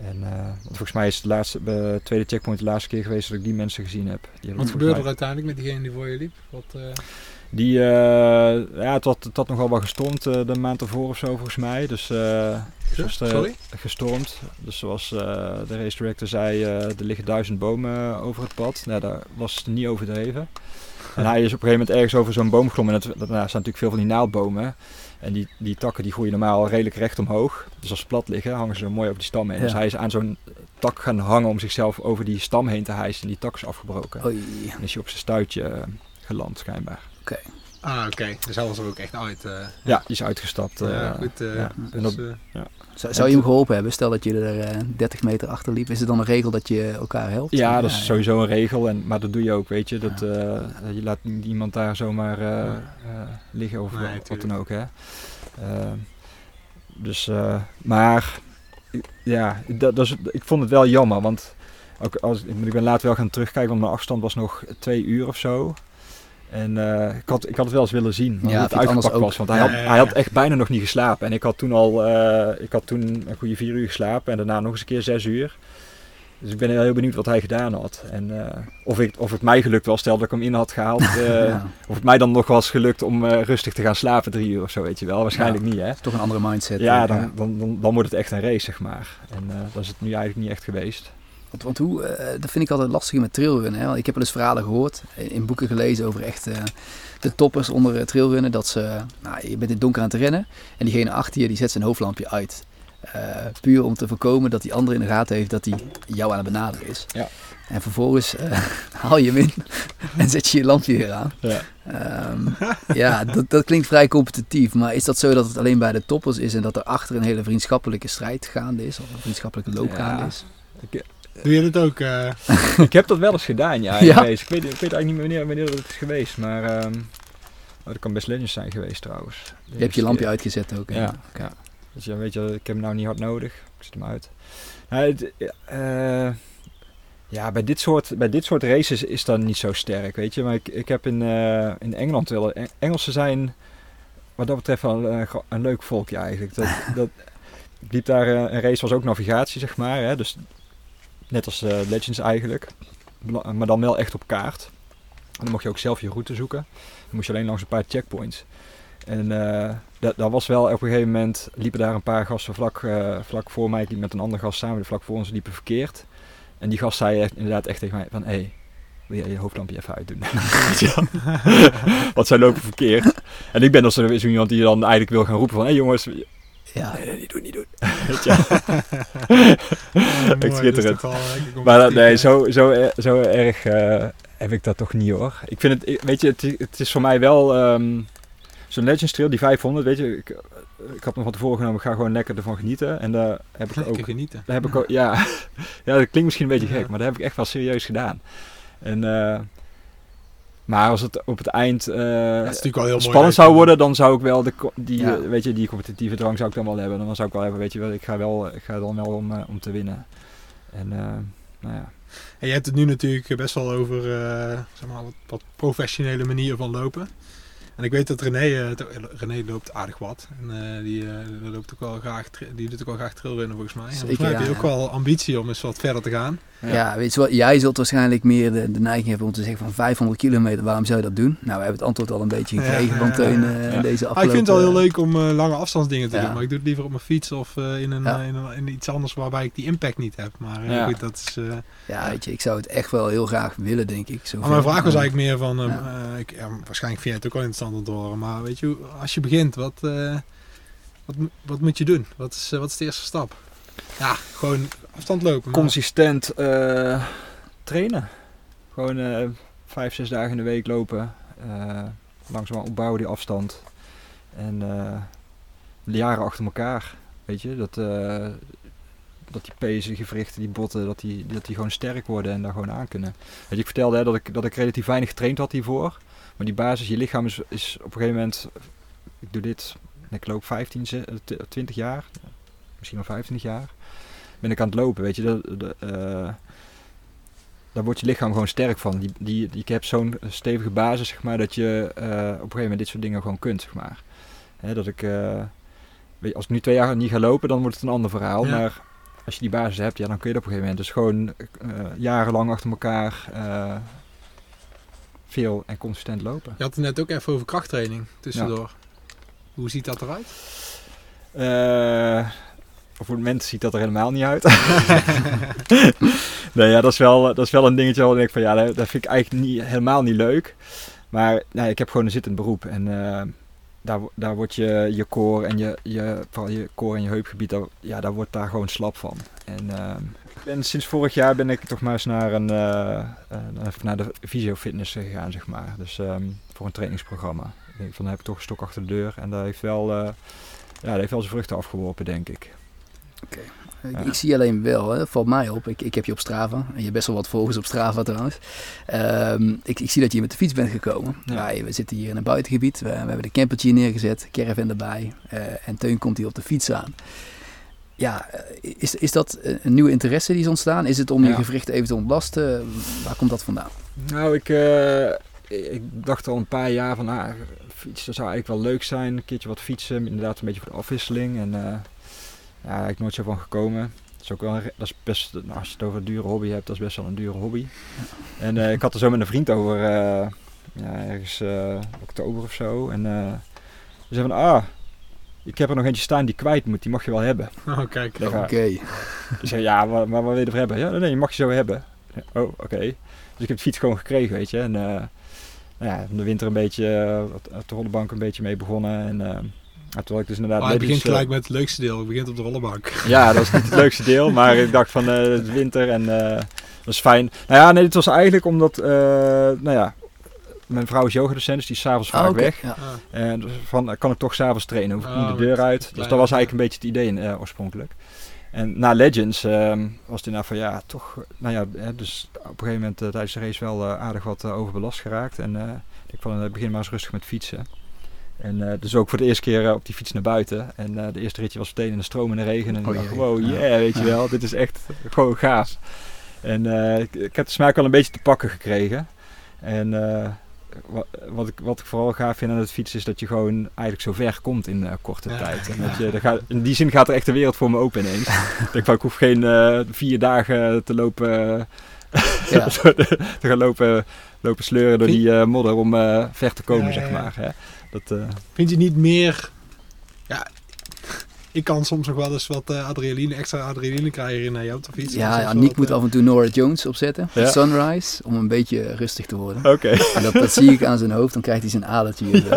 En want volgens mij is het laatste, bij de tweede checkpoint de laatste keer geweest dat ik die mensen gezien heb. Die Wat gebeurde er uiteindelijk met diegene die voor je liep? Wat, Die, eh, ja, het had, het had nogal wel gestormd eh, de maand ervoor of zo volgens mij. Dus de- Sorry? gestormd. Dus zoals de race director zei, er liggen duizend bomen over het pad. Nou, daar was het niet overdreven. En hij is op een gegeven moment ergens over zo'n boom geklommen. En dat, dat, nou, staan natuurlijk veel van die naaldbomen. En die, die takken die groeien normaal redelijk recht omhoog. Dus als ze plat liggen, hangen ze mooi over die stam heen. Ja. Dus hij is aan zo'n tak gaan hangen om zichzelf over die stam heen te hijsen. En die tak is afgebroken. Oei. En is hij op zijn stuitje geland, schijnbaar. Ah, oké. Dus hij was er ook echt uit. eh. Ja, die is uitgestapt. eh, ja, goed. eh, ja. dus, En dat- eh, Zou, zou je hem geholpen hebben? Stel dat je er eh, 30 meter achter liep. Is er dan een regel dat je elkaar helpt? Ja, dat is sowieso een regel, en, maar dat doe je ook, weet je. Dat, Ja. eh, je laat niet iemand daar zomaar eh, eh, liggen of Nee, wat- dan ook, hè. Eh, dus, eh, maar, ja, dat, dat is, ik vond het wel jammer, want ook als, ik ben later wel gaan terugkijken, want mijn afstand was nog twee uur of zo. En eh, ik, had, ik had het wel eens willen zien, Ja, het uitgepakt was. Want hij, had, hij had echt bijna nog niet geslapen. En ik had toen al, eh, ik had toen een goede vier uur geslapen en daarna nog eens een keer zes uur. Dus ik ben heel benieuwd wat hij gedaan had. En eh, of, ik, of het mij gelukt was, stel dat ik hem in had gehaald. eh, Ja, Of het mij dan nog was gelukt om rustig te gaan slapen drie uur of zo, weet je wel. Waarschijnlijk niet, hè. toch een andere mindset. Ja, dan, dan, dan, dan wordt het echt een race, zeg maar. En dat is het nu eigenlijk niet echt geweest. Want, want hoe, eh, dat vind ik altijd lastig met trailrunnen. Hè? Want ik heb wel eens verhalen gehoord, in, in boeken gelezen over echt eh, de toppers onder eh, trailrunnen. Dat ze, nou, je bent in het donker aan het rennen en diegene achter je die zet zijn hoofdlampje uit. Eh, puur om te voorkomen dat die andere in de gaten heeft dat hij jou aan het benaderen is. Ja. En vervolgens eh, haal je hem in en zet je je lampje weer aan. Ja. Ehm, ja, dat, dat klinkt vrij competitief. Maar is dat zo dat het alleen bij de toppers is en dat er achter een hele vriendschappelijke strijd gaande is? Of een vriendschappelijke loop Ja. gaande is? Doe je dat ook? eh? ik heb dat wel eens gedaan, ja. Ja? race. Ik, weet, ik weet eigenlijk niet meer wanneer, wanneer dat is geweest, maar... ehm, oh, dat kan best Legends zijn geweest, trouwens. Je hebt je lampje keer. uitgezet ook. hè? Ja, ja. Dus ja, weet je, ik heb hem nou niet hard nodig. Ik zet hem uit. Nou, het, eh, ja, bij dit, soort, bij dit soort races is dat niet zo sterk, weet je. Maar ik, ik heb in, eh, in Engeland wel... Eng- Engelsen zijn wat dat betreft wel een, een leuk volkje eigenlijk. Dat, dat, ik liep daar, eh, een race was ook navigatie, zeg maar. Hè? Dus net als eh, Legends eigenlijk. Maar dan wel echt op kaart. En dan mocht je ook zelf je route zoeken. Dan moest je alleen langs een paar checkpoints. En eh, dat, dat was wel op een gegeven moment liepen daar een paar gasten vlak, eh, vlak voor mij. Liep met een andere gast samen, die vlak voor ons liepen verkeerd. En die gast zei inderdaad echt tegen mij van, hé, hey, wil jij je hoofdlampje even uitdoen? Want zij lopen verkeerd. En ik ben dan zo zo iemand die dan eigenlijk wil gaan roepen van, hé hey jongens, Ja. nee, nee, niet doen, niet doen. Weet je? Ja, mooi, dat is schitterend. toch wel, eh, Maar dat- nee, zo, zo, er- zo erg eh, heb ik dat toch niet hoor. Ik vind het, ik- weet je, het, het is voor mij wel ehm, zo'n Legends Trail, die 500, weet je. Ik, ik had me van tevoren genomen, ik ga gewoon lekker ervan genieten. En daar heb ik Lekker ook, genieten. daar heb ik ook, ja, ja, dat klinkt misschien een beetje Ja. gek, maar dat heb ik echt wel serieus gedaan. En eh, Maar als het op het eind eh, spannend zou worden, dan zou ik wel de, die, Ja. eh, weet je, die competitieve drang zou ik dan wel hebben. Dan zou ik wel hebben, weet je wel, ik ga, wel, ik ga dan wel om, eh, om te winnen. En eh, nou ja. En je hebt het nu natuurlijk best wel over zeg maar, wat, wat professionele manieren van lopen. En ik weet dat René, eh, René loopt aardig wat. En eh, die, eh, die loopt ook wel graag, die doet ook wel graag trailrennen volgens mij. En volgens Zeker, mij heb je ook wel ambitie om eens wat verder te gaan. Ja. weet je wel, jij zult waarschijnlijk meer de, de neiging hebben om te zeggen van 500 kilometer, waarom zou je dat doen? Nou, we hebben het antwoord al een beetje gekregen Ja, van Teun ja, eh, ja. in deze Ah, afgelopen... ik vind het wel heel leuk om eh, lange afstandsdingen te Ja. doen. Maar ik doe het liever op mijn fiets of eh, in, een, Ja. in, een- in iets anders waarbij ik die impact niet heb. Maar eh, Ja. goed, dat is... eh, Ja, weet je, ik zou het echt wel heel graag willen, denk ik. Zo Maar mijn vraag was eigenlijk meer van, ehm, Ja. eh, ik, ja, waarschijnlijk vind je het ook wel interessant horen, maar weet je, als je begint, wat, eh, wat, wat moet je doen? Wat is, eh, wat is de eerste stap? Ja, gewoon afstand lopen. Consistent eh, trainen. Gewoon vijf, zes dagen in de week lopen. langzaam opbouwen die afstand. En de jaren achter elkaar. Weet je, dat, dat die pezen, gewrichten, die botten, dat die, dat die gewoon sterk worden en daar gewoon aan kunnen. Weet je, ik vertelde hè, dat, ik, dat ik relatief weinig getraind had hiervoor. Maar die basis, je lichaam is, is op een gegeven moment... Ik doe dit, ik loop 15, ze- eh, tw- 20 jaar. Misschien wel 25 jaar. Ben ik aan het lopen, weet je. Dat, dat, eh, daar wordt je lichaam gewoon sterk van. Die, die, ik heb zo'n stevige basis, zeg maar, dat je eh, op een gegeven moment dit soort dingen gewoon kunt, zeg maar. Hè, dat ik, weet je, als ik nu twee jaar niet ga lopen, dan wordt het een ander verhaal. Ja. Maar als je die basis hebt, ja, dan kun je dat op een gegeven moment. Dus gewoon jarenlang achter elkaar veel en consistent lopen. Je had het net ook even over krachttraining tussendoor. Hoe ziet dat eruit? Eh, voor het moment ziet dat er helemaal niet uit. nee, ja, dat is wel, dat is wel een dingetje waar ik van ja, dat, vind ik eigenlijk niet, helemaal niet leuk. Maar nee, ik heb gewoon een zittend beroep en eh, daar, daar wordt je, je core en je, je, vooral je core en je heupgebied, daar, ja, daar wordt daar gewoon slap van. En eh, ik ben, sinds vorig jaar ben ik toch maar eens naar, een, eh, naar de fysiofitness gegaan, zeg maar. Dus ehm, voor een trainingsprogramma. Denk van, dan heb ik toch een stok achter de deur en dat heeft wel... eh, ja, dat heeft wel zijn vruchten afgeworpen, denk ik. Ik, Ja. ik zie alleen wel, hè, valt mij op, ik, ik heb je op Strava. En je hebt best wel wat volgers op Strava trouwens. Ehm, ik, ik zie dat je met de fiets bent gekomen. Ja. Ja, we zitten hier in een buitengebied. We, we hebben de campertje neergezet, caravan erbij. en Teun komt hier op de fiets aan. Ja, eh, is, is dat een nieuwe interesse die is ontstaan? Is het om je Ja. gewrichten even te ontlasten? Waar komt dat vandaan? Nou, ik, eh, ik dacht al een paar jaar van, ah, fietsen zou eigenlijk wel leuk zijn. Een keertje wat fietsen, inderdaad een beetje voor de afwisseling. En eh ja, ik nooit zo van gekomen. Dat is ook wel, dat is best, nou, als je het over een dure hobby hebt, dat is best wel een dure hobby. En eh, ik had er zo met een vriend over, eh, ja, ergens eh, oktober of zo. En eh we zeiden van, ah, ik heb er nog eentje staan die kwijt moet, die mag je wel hebben. Oh, kijk. Ja. Oké, Ik zei, ja, maar, maar wat wil je ervoor hebben? Ja, nee, je mag je zo hebben. Oh, oké. Dus ik heb de fiets gewoon gekregen, weet je. En eh, nou ja, in de winter een beetje op- op de rollenbank een beetje mee begonnen. En eh, terwijl ik dus inderdaad... Maar het Legends, begint gelijk met het leukste deel. Het begint op de rollenbank. ja, dat is niet het leukste deel, maar ik dacht van eh, het is winter en eh, dat is fijn. Nou ja, nee, dit was eigenlijk omdat, eh, nou ja, mijn vrouw is yogadocent, dus die is s'avonds vaak Ah, oké. weg. Ja. Ah, En dus van, kan ik toch s'avonds trainen? Hoef ik Oh, niet de deur met uit. Dus dat was eigenlijk een beetje het idee eh, oorspronkelijk. En na Legends ehm, was het inderdaad van ja, toch, nou ja, hè, dus op een gegeven moment eh, tijdens de race wel eh, aardig wat eh, overbelast geraakt. En eh, ik van eh, begin maar eens rustig met fietsen. En eh, dus ook voor de eerste keer eh, op die fiets naar buiten. En eh, de eerste ritje was meteen in de stroom en de regen. En ik Oh dacht, jee. wow, Ja. yeah, weet je Ja. wel, dit is echt gewoon gaaf. En eh, ik, ik heb de smaak wel een beetje te pakken gekregen. En eh, wat, wat, ik, wat ik vooral gaaf vind aan het fietsen is dat je gewoon eigenlijk zo ver komt in eh, korte Ja. tijd. En dat je, er gaat, in die zin gaat er echt de wereld voor me open ineens. ik van, ik hoef geen eh, vier dagen te lopen, Ja. te gaan lopen, lopen sleuren door die eh, modder om eh, ver te komen, zeg maar. Hè. Dat, eh, Vind je niet meer... Ja, ik kan soms nog wel eens wat eh, adrenaline, extra adrenaline krijgen in je op de fiets. Ja, ja, Nick moet eh, af en toe Nora Jones opzetten. Ja. Sunrise, om een beetje rustig te worden. Oké. En dat, dat zie ik aan zijn hoofd, dan krijgt hij zijn adertje zo.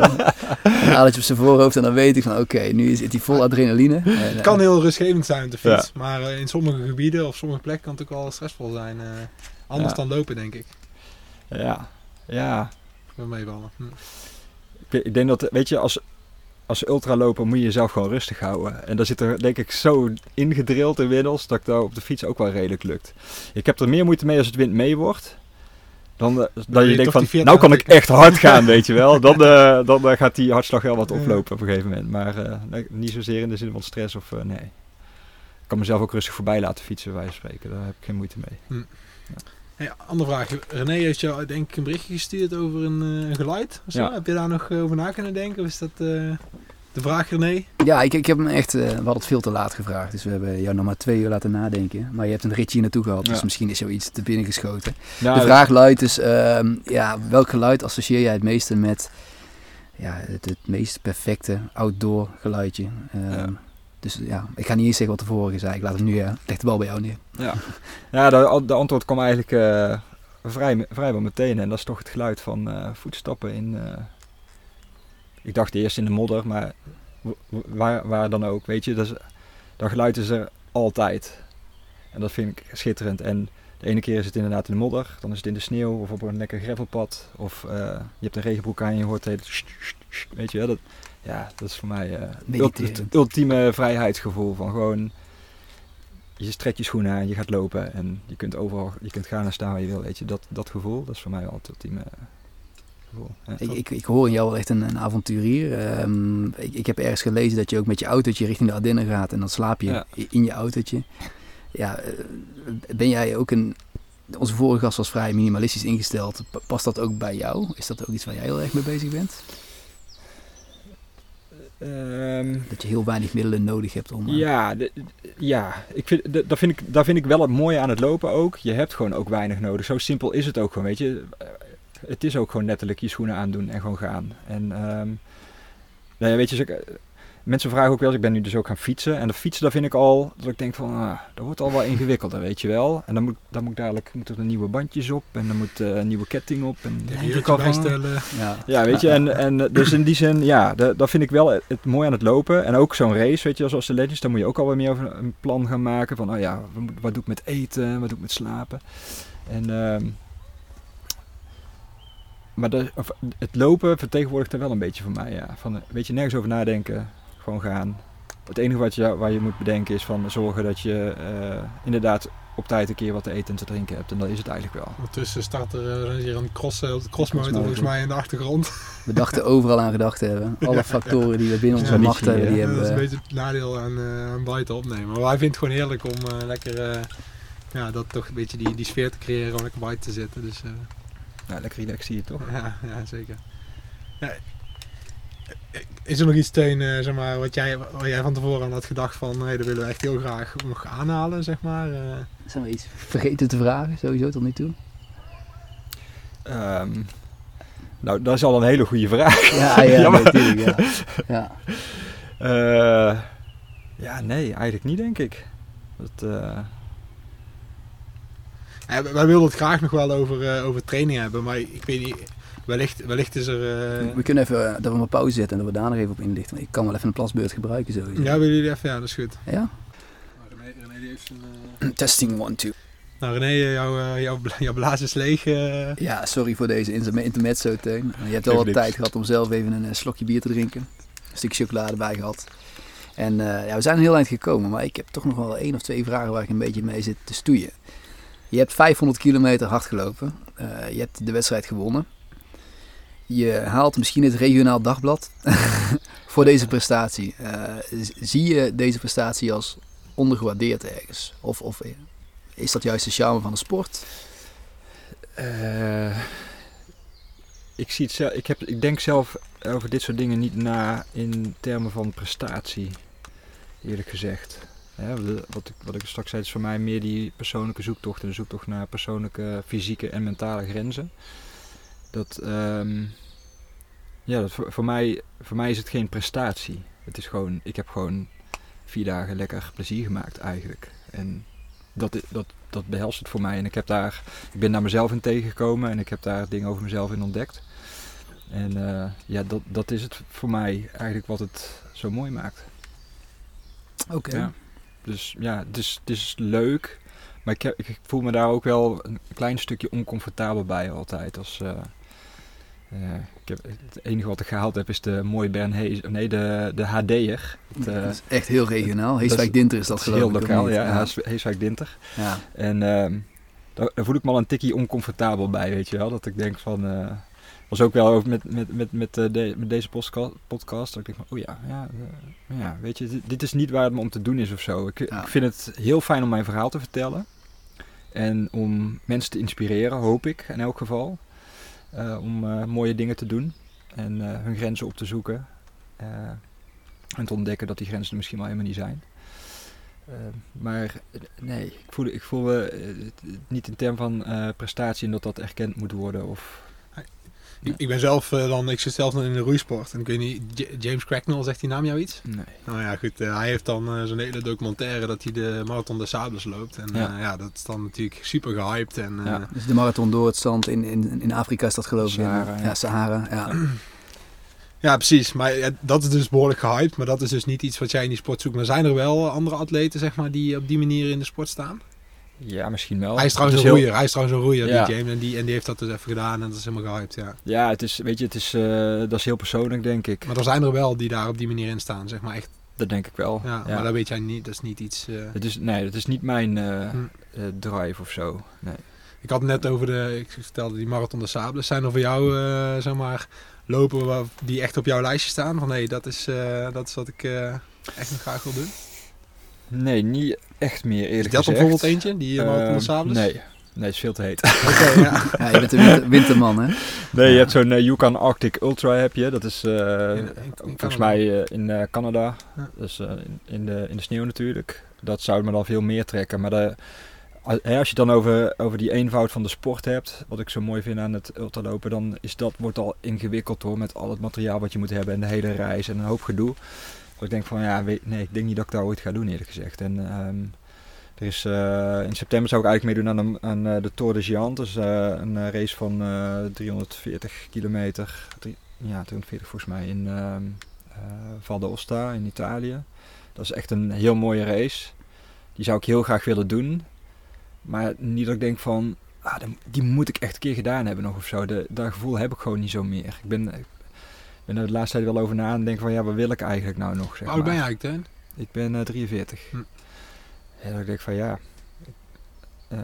Een adertje op zijn voorhoofd en dan weet ik van oké, nu is, zit hij vol adrenaline. En, eh, Het kan heel rustgevend zijn op de fiets, maar eh, in sommige gebieden of sommige plekken kan het ook wel stressvol zijn. eh, anders Ja. dan lopen, denk ik. Ja, ja. Hm. Ik, ik denk dat, weet je, als, als ultraloper moet je jezelf gewoon rustig houden. En daar zit er denk ik zo ingedrild inmiddels dat ik dat op de fiets ook wel redelijk lukt. Ik heb er meer moeite mee als het wind mee wordt. Dan, eh, je dat je denkt van, die 40 nou kan ik echt hard gaan, weet je wel. Dan, eh, dan eh, gaat die hartslag wel wat oplopen op een gegeven moment. Maar niet zozeer in de zin van stress of nee. Ik kan mezelf ook rustig voorbij laten fietsen, van spreken. Daar heb ik geen moeite mee. Hey, andere vraag. René heeft jou denk ik een berichtje gestuurd over een, eh, geluid. of zo. Ja. Heb je daar nog eh, over na kunnen denken? Of is dat eh, de vraag René? Ja, ik, ik heb hem echt, eh, we hadden het veel te laat gevraagd. Dus we hebben jou nog maar twee uur laten nadenken. Maar je hebt een ritje naartoe gehad, dus misschien is zoiets te binnen geschoten. Ja, de vraag luidt dus, ehm, ja, welk geluid associeer jij het meeste met ja, het, het meest perfecte outdoor geluidje? Ehm, Ja. Dus ja, ik ga niet eens zeggen wat de vorige zei. Ik laat het nu, ja, leg de bal bij jou neer. Ja, ja de, de antwoord kwam eigenlijk eh, vrij, vrijwel meteen. En dat is toch het geluid van eh, voetstappen in... eh, ik dacht eerst in de modder, maar waar, waar dan ook, weet je. Dat, is, dat geluid is er altijd. En dat vind ik schitterend. En de ene keer is het inderdaad in de modder, dan is het in de sneeuw of op een lekker gravelpad. Of je hebt een regenbroek aan en je hoort het hele... Weet je wel, dat, ja, dat is voor mij het ultieme vrijheidsgevoel van gewoon je trekt je schoenen aan, je gaat lopen en je kunt overal, je kunt gaan en staan waar je wil, weet je. Dat, dat gevoel, dat is voor mij wel het ultieme eh, gevoel. Ja. Ik, ik, ik hoor in jou wel echt een, een avonturier. Ehm, ik, ik heb ergens gelezen dat je ook met je autootje richting de Ardennen gaat en dan slaap je Ja. in je autootje. Ja, eh, ben jij ook een... Onze vorige gast was vrij minimalistisch ingesteld. Pa- Past dat ook bij jou? Is dat ook iets waar jij heel erg mee bezig bent? Ehm, Dat je heel weinig middelen nodig hebt om... eh, ja, de- ja ik vind, de- dat, vind ik, dat vind ik wel het mooie aan het lopen ook. Je hebt gewoon ook weinig nodig. Zo simpel is het ook gewoon, weet je. Eh, Het is ook gewoon letterlijk je schoenen aandoen en gewoon gaan. En ehm, nou ja, weet je, mensen vragen ook wel eens, ik ben nu dus ook gaan fietsen. En de fietsen, daar vind ik al, dat ik denk van, ah, dat wordt al wel ingewikkelder, weet je wel. En dan moet, dan moet ik dadelijk moeten er nieuwe bandjes op en dan moet eh, een nieuwe ketting op. En De dan al bijstellen. ja. ja, weet je, en, en eh, dus in die zin, ja, da- dat vind ik wel het, het mooie aan het lopen. En ook zo'n race, weet je, zoals de Legends, daar moet je ook alweer meer over een plan gaan maken. Van, oh ja, wat, doe ik met eten, wat doe ik met slapen. En, ehm, maar de, of, het lopen vertegenwoordigt er wel een beetje voor mij, ja. Van, weet je, nergens over nadenken, gewoon gaan. Het enige wat je, waar je moet bedenken is van zorgen dat je eh, inderdaad op tijd een keer wat te eten en te drinken hebt. En dat is het eigenlijk wel. Ondertussen staat er eh, hier een cross, eh, crossmotor volgens mij in de achtergrond. We dachten overal aan gedacht te hebben. Alle Ja. factoren die we binnen onze Ja, macht hebben, die hebben dat is we... een beetje het nadeel aan, eh aan buiten opnemen. Maar wij vinden het gewoon heerlijk om eh, lekker eh, ja, dat toch een beetje die, die sfeer te creëren om lekker buiten te zitten. Dus eh, Nou, lekker relax zie je toch? ja, ja, zeker. Is er nog iets, Teun, eh, zeg maar, wat jij, jij van tevoren aan had gedacht van, hey, dat willen we echt heel graag nog aanhalen, zeg maar? eh? Zijn we iets vergeten te vragen, sowieso tot nu toe? Ehm, nou, dat is al een hele goede vraag. Ja, ja, natuurlijk. Ja. Ja. Eh, ja, nee, eigenlijk niet, denk ik. Dat, eh, Ja, wij wilden het graag nog wel over, eh, over training hebben, maar ik weet niet, wellicht, wellicht is er... eh, We kunnen even eh, dat we een pauze zetten en dat we daar nog even op inlichten. Want Ik kan wel even een plasbeurt gebruiken sowieso. ja, willen jullie even? Ja, dat is goed. Ja? René, René die heeft een, Testing one, two. Nou René, eh, jouw, eh, jouw, bla- jouw blaas is leeg. eh. Ja, sorry voor deze inter- intermezzo, Teun. Je hebt wel wat tijd gehad om zelf even een eh, slokje bier te drinken. Een stukje chocolade bij gehad. En eh, ja, we zijn een heel eind gekomen, maar ik heb toch nog wel één of twee vragen waar ik een beetje mee zit te stoeien. Je hebt 500 kilometer hard gelopen. Eh, je hebt de wedstrijd gewonnen. Je haalt misschien het regionaal dagblad voor deze prestatie. Eh, zie je deze prestatie als ondergewaardeerd ergens? Of, of is dat juist de charme van de sport? eh, ik, zie het zelf, ik, heb, ik denk zelf over dit soort dingen niet na in termen van prestatie, eerlijk gezegd. Wat, ik, wat ik straks zei, is voor mij meer die persoonlijke zoektocht en de zoektocht naar persoonlijke fysieke en mentale grenzen. Dat, ehm, ja, dat voor, voor, mij, voor mij is het geen prestatie. Het is gewoon, ik heb gewoon vier dagen lekker plezier gemaakt eigenlijk. En dat, dat, dat behelst het voor mij. En ik, heb daar, ik ben daar mezelf in tegengekomen en ik heb daar dingen over mezelf in ontdekt. En eh, ja, dat, dat is het voor mij eigenlijk wat het zo mooi maakt. Oké. Ja. Dus ja, het is, het is leuk. Maar ik, heb, ik voel me daar ook wel een klein stukje oncomfortabel bij altijd. Als, eh, eh, ik heb, het enige wat ik gehaald heb is de mooie Bernhees, nee, de, de HD'er. Het, eh, dat is echt heel regionaal. dat Heeswijk Dinter is dat geloof heel ik. lokaal, ja, ja. Hees- Heeswijk Dinter. Ja. En ehm, daar, daar voel ik me al een tikkie oncomfortabel bij, weet je wel. Dat ik denk van, eh, was ook wel over met, met, met, met, eh, de, met deze podcast, dat ik denk van, oh ja, ja, eh, ja weet je, dit, dit is niet waar het me om te doen is of zo. Ik, Ja. ik vind het heel fijn om mijn verhaal te vertellen. En om mensen te inspireren, hoop ik in elk geval. Eh, om eh, mooie dingen te doen en eh, hun grenzen op te zoeken. en te ontdekken dat die grenzen er misschien wel helemaal niet zijn. Maar nee, ik voel, ik voel me niet in termen van prestatie dat dat erkend moet worden. Of, Ik, ik ben zelf eh, dan, ik zit zelf dan in de roeisport. En ik weet niet, J- James Cracknell, zegt die naam jou iets? nee. Nou ja, goed. eh, hij heeft dan eh, zo'n hele documentaire dat hij de Marathon des Sables loopt. En Ja. ja, ja dat is dan natuurlijk super gehyped. En, eh, Ja. Dus de marathon door het zand in, in, in Afrika is dat geloof ik. in- Sahara, ja. ja. Sahara. Ja. Ja, precies. Maar ja, dat is dus behoorlijk gehyped. Maar dat is dus niet iets wat jij in die sport zoekt. Maar zijn er wel andere atleten, zeg maar, die op die manier in de sport staan? Ja, misschien wel. hij is trouwens een heel- roeier. Hij is trouwens een roeier, Ja. die James. En die, en die heeft dat dus even gedaan. En dat is helemaal gehyped, ja. Ja, het is, weet je, het is, eh, dat is heel persoonlijk, denk ik. Maar er zijn er wel die daar op die manier in staan, zeg maar. Echt, Dat denk ik wel. ja, Maar dat weet jij niet. Dat is niet iets... eh, Het is, nee, dat is niet mijn eh, Hm. drive of zo. Nee. Ik had net over de, ik vertelde die Marathon des Sables. Zijn er voor jou, zeg maar, lopen die echt op jouw lijstje staan? Van hé, dat, is, dat is wat ik echt nog graag wil doen. Nee, niet echt meer Is eerlijk dat er gezegd. bijvoorbeeld eentje, die Marathon des Ehm? Nee, nee, het is veel te heet. Oké, ja. ja, je bent een winter- winterman hè. Nee, Ja. je hebt zo'n eh, Yukon Arctic Ultra heb je. Dat is eh, In- in- in volgens Canada. mij eh, in eh, Canada. Ja. Dus eh, in, in de, in de sneeuw natuurlijk. Dat zou me dan veel meer trekken. Maar de, als je het dan over, over die eenvoud van de sport hebt, wat ik zo mooi vind aan het ultralopen, dan is dat, wordt al ingewikkeld hoor, met al het materiaal wat je moet hebben en de hele reis en een hoop gedoe. Ik denk van ja, weet, nee, ik denk niet dat ik dat ooit ga doen eerlijk gezegd. En ehm, er is, eh, in september zou ik eigenlijk meedoen aan, aan eh, de Tour de Géant. Dus een race van eh 340 kilometer. Ja, 240 volgens mij in ehm eh, Val d'Aosta in Italië. Dat is echt een heel mooie race. Die zou ik heel graag willen doen. Maar niet dat ik denk van, ah, die- moet ik echt een keer gedaan hebben nog of zo. De, dat gevoel heb ik gewoon niet zo meer. Ik ben, ben er de laatste tijd wel over na en denk van, ja, wat wil ik eigenlijk nou nog? Zeg Hoe oud ben je maar. eigenlijk? Ik ben eh, 43. Hm. En dan denk ik van ja. eh,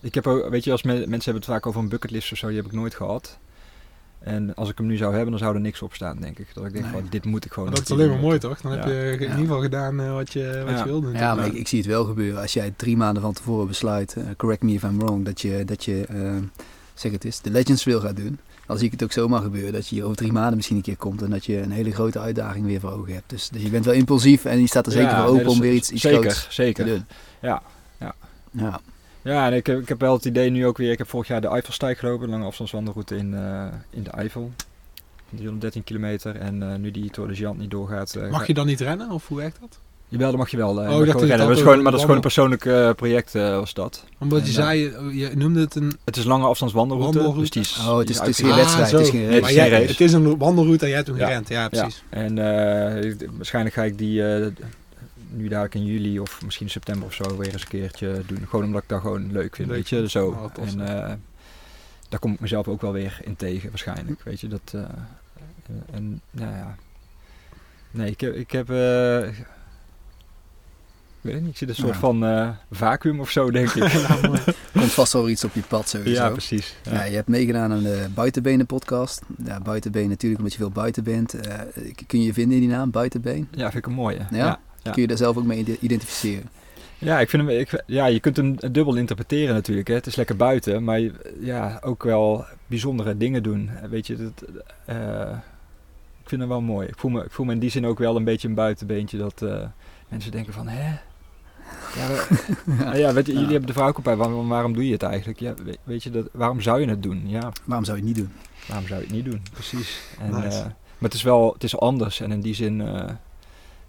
ik heb ook, weet je, als me- mensen hebben het vaak over een bucketlist of zo, die heb ik nooit gehad. En als ik hem nu zou hebben, dan zou er niks op staan, denk ik. Dat ik denk Nee. van, dit moet ik gewoon Maar dat is alleen maar mooi, toch? Dan heb je in Ja. ieder geval gedaan eh, wat je, wat Ja. je wilde. Ja, maar ik, ik zie het wel gebeuren. Als jij drie maanden van tevoren besluit, eh, correct me if I'm wrong, dat je, dat je eh, zeg het is, de Legends Trail gaat doen. Dan zie ik het ook zomaar gebeuren dat je hier over drie maanden misschien een keer komt en dat je een hele grote uitdaging weer voor ogen hebt. Dus, dus je bent wel impulsief en je staat er zeker Ja, voor open om weer iets, iets zeker, groots te zeker. doen. Ja, ja. Ja. Ja, en ik, heb- ik heb wel het idee nu ook weer, ik heb vorig jaar de Eifelstijg gelopen, de lange afstandswandelroute in, eh, in de Eifel. 313 kilometer en eh, nu die Tour de Géant niet doorgaat. eh, Mag je dan niet rennen? Of hoe werkt dat? Jawel, dat mag je wel. eh, Oh, mag ik je dacht wel dat rennen. het Dat is gewoon, maar dat is gewoon een persoonlijk eh, project eh, was dat. Omdat je En, zei, je noemde het een... Het is een lange afstandswandelroute. Wandelroute? Dus die is, Oh, het is, het is geen Ah, wedstrijd, zo. het is geen Nee, race. maar het is geen jij, race. het is een wandelroute en jij hebt hem Ja. gerend. Ja, precies. En eh, ik- waarschijnlijk ga ik die eh, nu dadelijk in juli of misschien in september of zo weer eens een keertje doen. Gewoon omdat ik dat gewoon leuk vind, Leuk weet je. Zo. Oh, en eh, daar kom ik mezelf ook wel weer in tegen, waarschijnlijk. Weet je, dat... eh, en, nou ja... Nee, ik heb... Ik heb eh, weet het niet, ik zit een soort Ja. van eh vacuüm of zo, denk ik. Komt vast wel iets op je pad sowieso. ja, precies. Ja. Ja, je hebt meegedaan aan de Buitenbenen podcast. Ja, Buitenbeen natuurlijk omdat je veel buiten bent. Eh, kun je je vinden in die naam, Buitenbeen? Ja, vind ik een mooie. Ja? ja. Ja. Kun je daar zelf ook mee ide- identificeren? Ja, ik vind hem, ik, ja, je kunt hem dubbel interpreteren natuurlijk. Hè. Het is lekker buiten, maar ja, ook wel bijzondere dingen doen. Weet je, dat, eh, ik vind hem wel mooi. Ik voel, me, ik voel me in die zin ook wel een beetje een buitenbeentje dat eh, mensen denken van, hè? Ja, we- Ja. weet je, jullie hebben de vraag ook bij, waarom, waarom doe je het eigenlijk? Ja, weet, je, dat, waarom zou je het doen? Ja, Waarom zou je het niet doen? waarom zou je het niet doen? Precies. En, Nice. eh, maar het is wel, het is anders en in die zin, eh,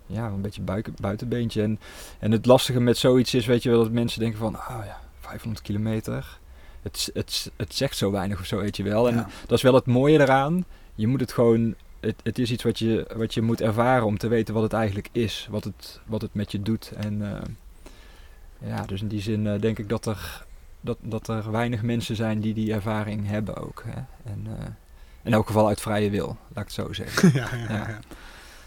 ja, een beetje buik, buitenbeentje. En, en het lastige met zoiets is, weet je wel, dat mensen denken van, oh ja, 500 kilometer. Het, het, het zegt zo weinig of zo, weet je wel. En Ja. dat is wel het mooie eraan. Je moet het gewoon, het, het is iets wat je, wat je moet ervaren om te weten wat het eigenlijk is. Wat het, wat het met je doet. En eh, ja, dus in die zin eh, denk ik dat er, dat, dat er weinig mensen zijn die die ervaring hebben ook. Hè. En eh, in elk geval uit vrije wil, laat ik het zo zeggen. ja, ja, ja.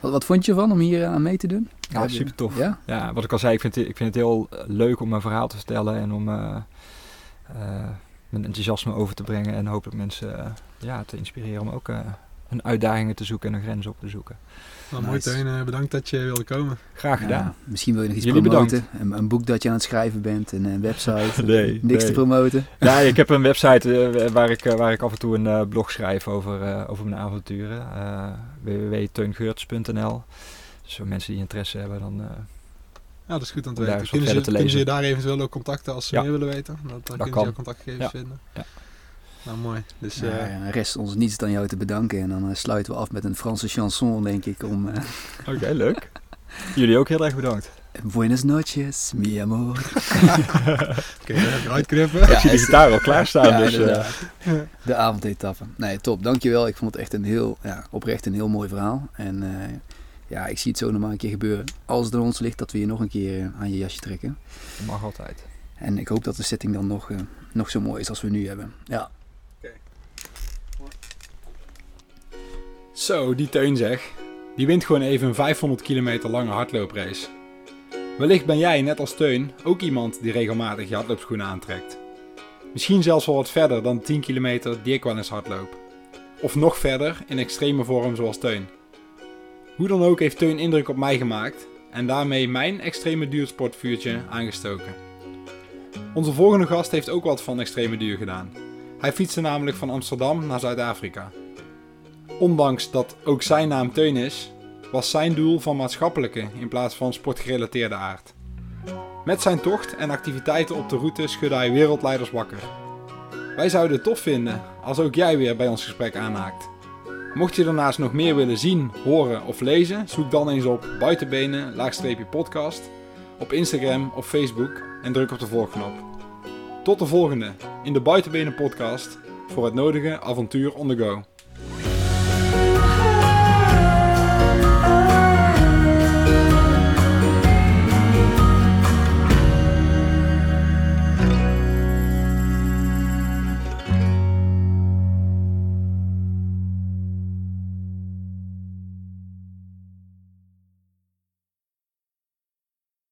Wat, wat vond je ervan om hier aan mee te doen? Ja, super tof. Ja? Ja, wat ik al zei, ik vind, het, ik vind het heel eh, leuk om mijn verhaal te vertellen en om, eh, eh, mijn enthousiasme over te brengen en hopelijk mensen eh, ja, te inspireren om ook uh, hun uitdagingen te zoeken en hun grenzen op te zoeken. Nou, mooi Nice. Teun, eh, bedankt dat je wilde komen. Graag gedaan. Ja, misschien wil je nog iets Jullie promoten. Een, een boek dat je aan het schrijven bent, een, een website. Nee, Niks nee. te promoten. Ja, ik heb een website eh, waar, ik, eh, waar ik af en toe een eh, blog schrijf over, eh, over mijn avonturen. eh www.teungeurts.nl Dus voor mensen die interesse hebben, dan eh, Ja, dat is goed om te weten. Kunnen ze, kunnen ze je daar eventueel ook contacten als ze Ja. meer willen weten? Dan, dan kunnen ze kan. jouw contactgegevens Ja. vinden. Ja. Nou, mooi. Dus Ja, eh, ja, rest ons niets dan jou te bedanken. En dan eh, sluiten we af met een Franse chanson, denk ik. Om eh, Oké, leuk. Jullie ook heel erg bedankt. Buenas noches, mi amor. kun je uitknippen? ik zie de gitaar al klaarstaan, Ja, dus eh, inderdaad. De avondetappe. Nee, top. Dankjewel. Ik vond het echt een heel, ja, oprecht een heel mooi verhaal. En eh, ja, ik zie het zo nog maar een keer gebeuren. Als het aan ons ligt, dat we je nog een keer aan je jasje trekken. dat mag altijd. En ik hoop dat de setting dan nog, eh, nog zo mooi is als we nu hebben. Ja. Zo, die Teun zeg. Die wint gewoon even een 500 kilometer lange hardlooprace. Wellicht ben jij, net als Teun, ook iemand die regelmatig je hardloopschoenen aantrekt. Misschien zelfs wel wat verder dan de 10 kilometer die ik wel eens hardloop. Of nog verder in extreme vorm zoals Teun. Hoe dan ook heeft Teun indruk op mij gemaakt en daarmee mijn extreme duursportvuurtje aangestoken. Onze volgende gast heeft ook wat van extreme duur gedaan. Hij fietste namelijk van Amsterdam naar Zuid-Afrika. Ondanks dat ook zijn naam Teun is, was zijn doel van maatschappelijke in plaats van sportgerelateerde aard. Met zijn tocht en activiteiten op de route schudde hij wereldleiders wakker. Wij zouden het tof vinden als ook jij weer bij ons gesprek aanhaakt. Mocht je daarnaast nog meer willen zien, horen of lezen, zoek dan eens op buitenbenen podcast op Instagram of Facebook en druk op de volgknop. Tot de volgende in de Buitenbenen podcast voor het nodige avontuur on the go.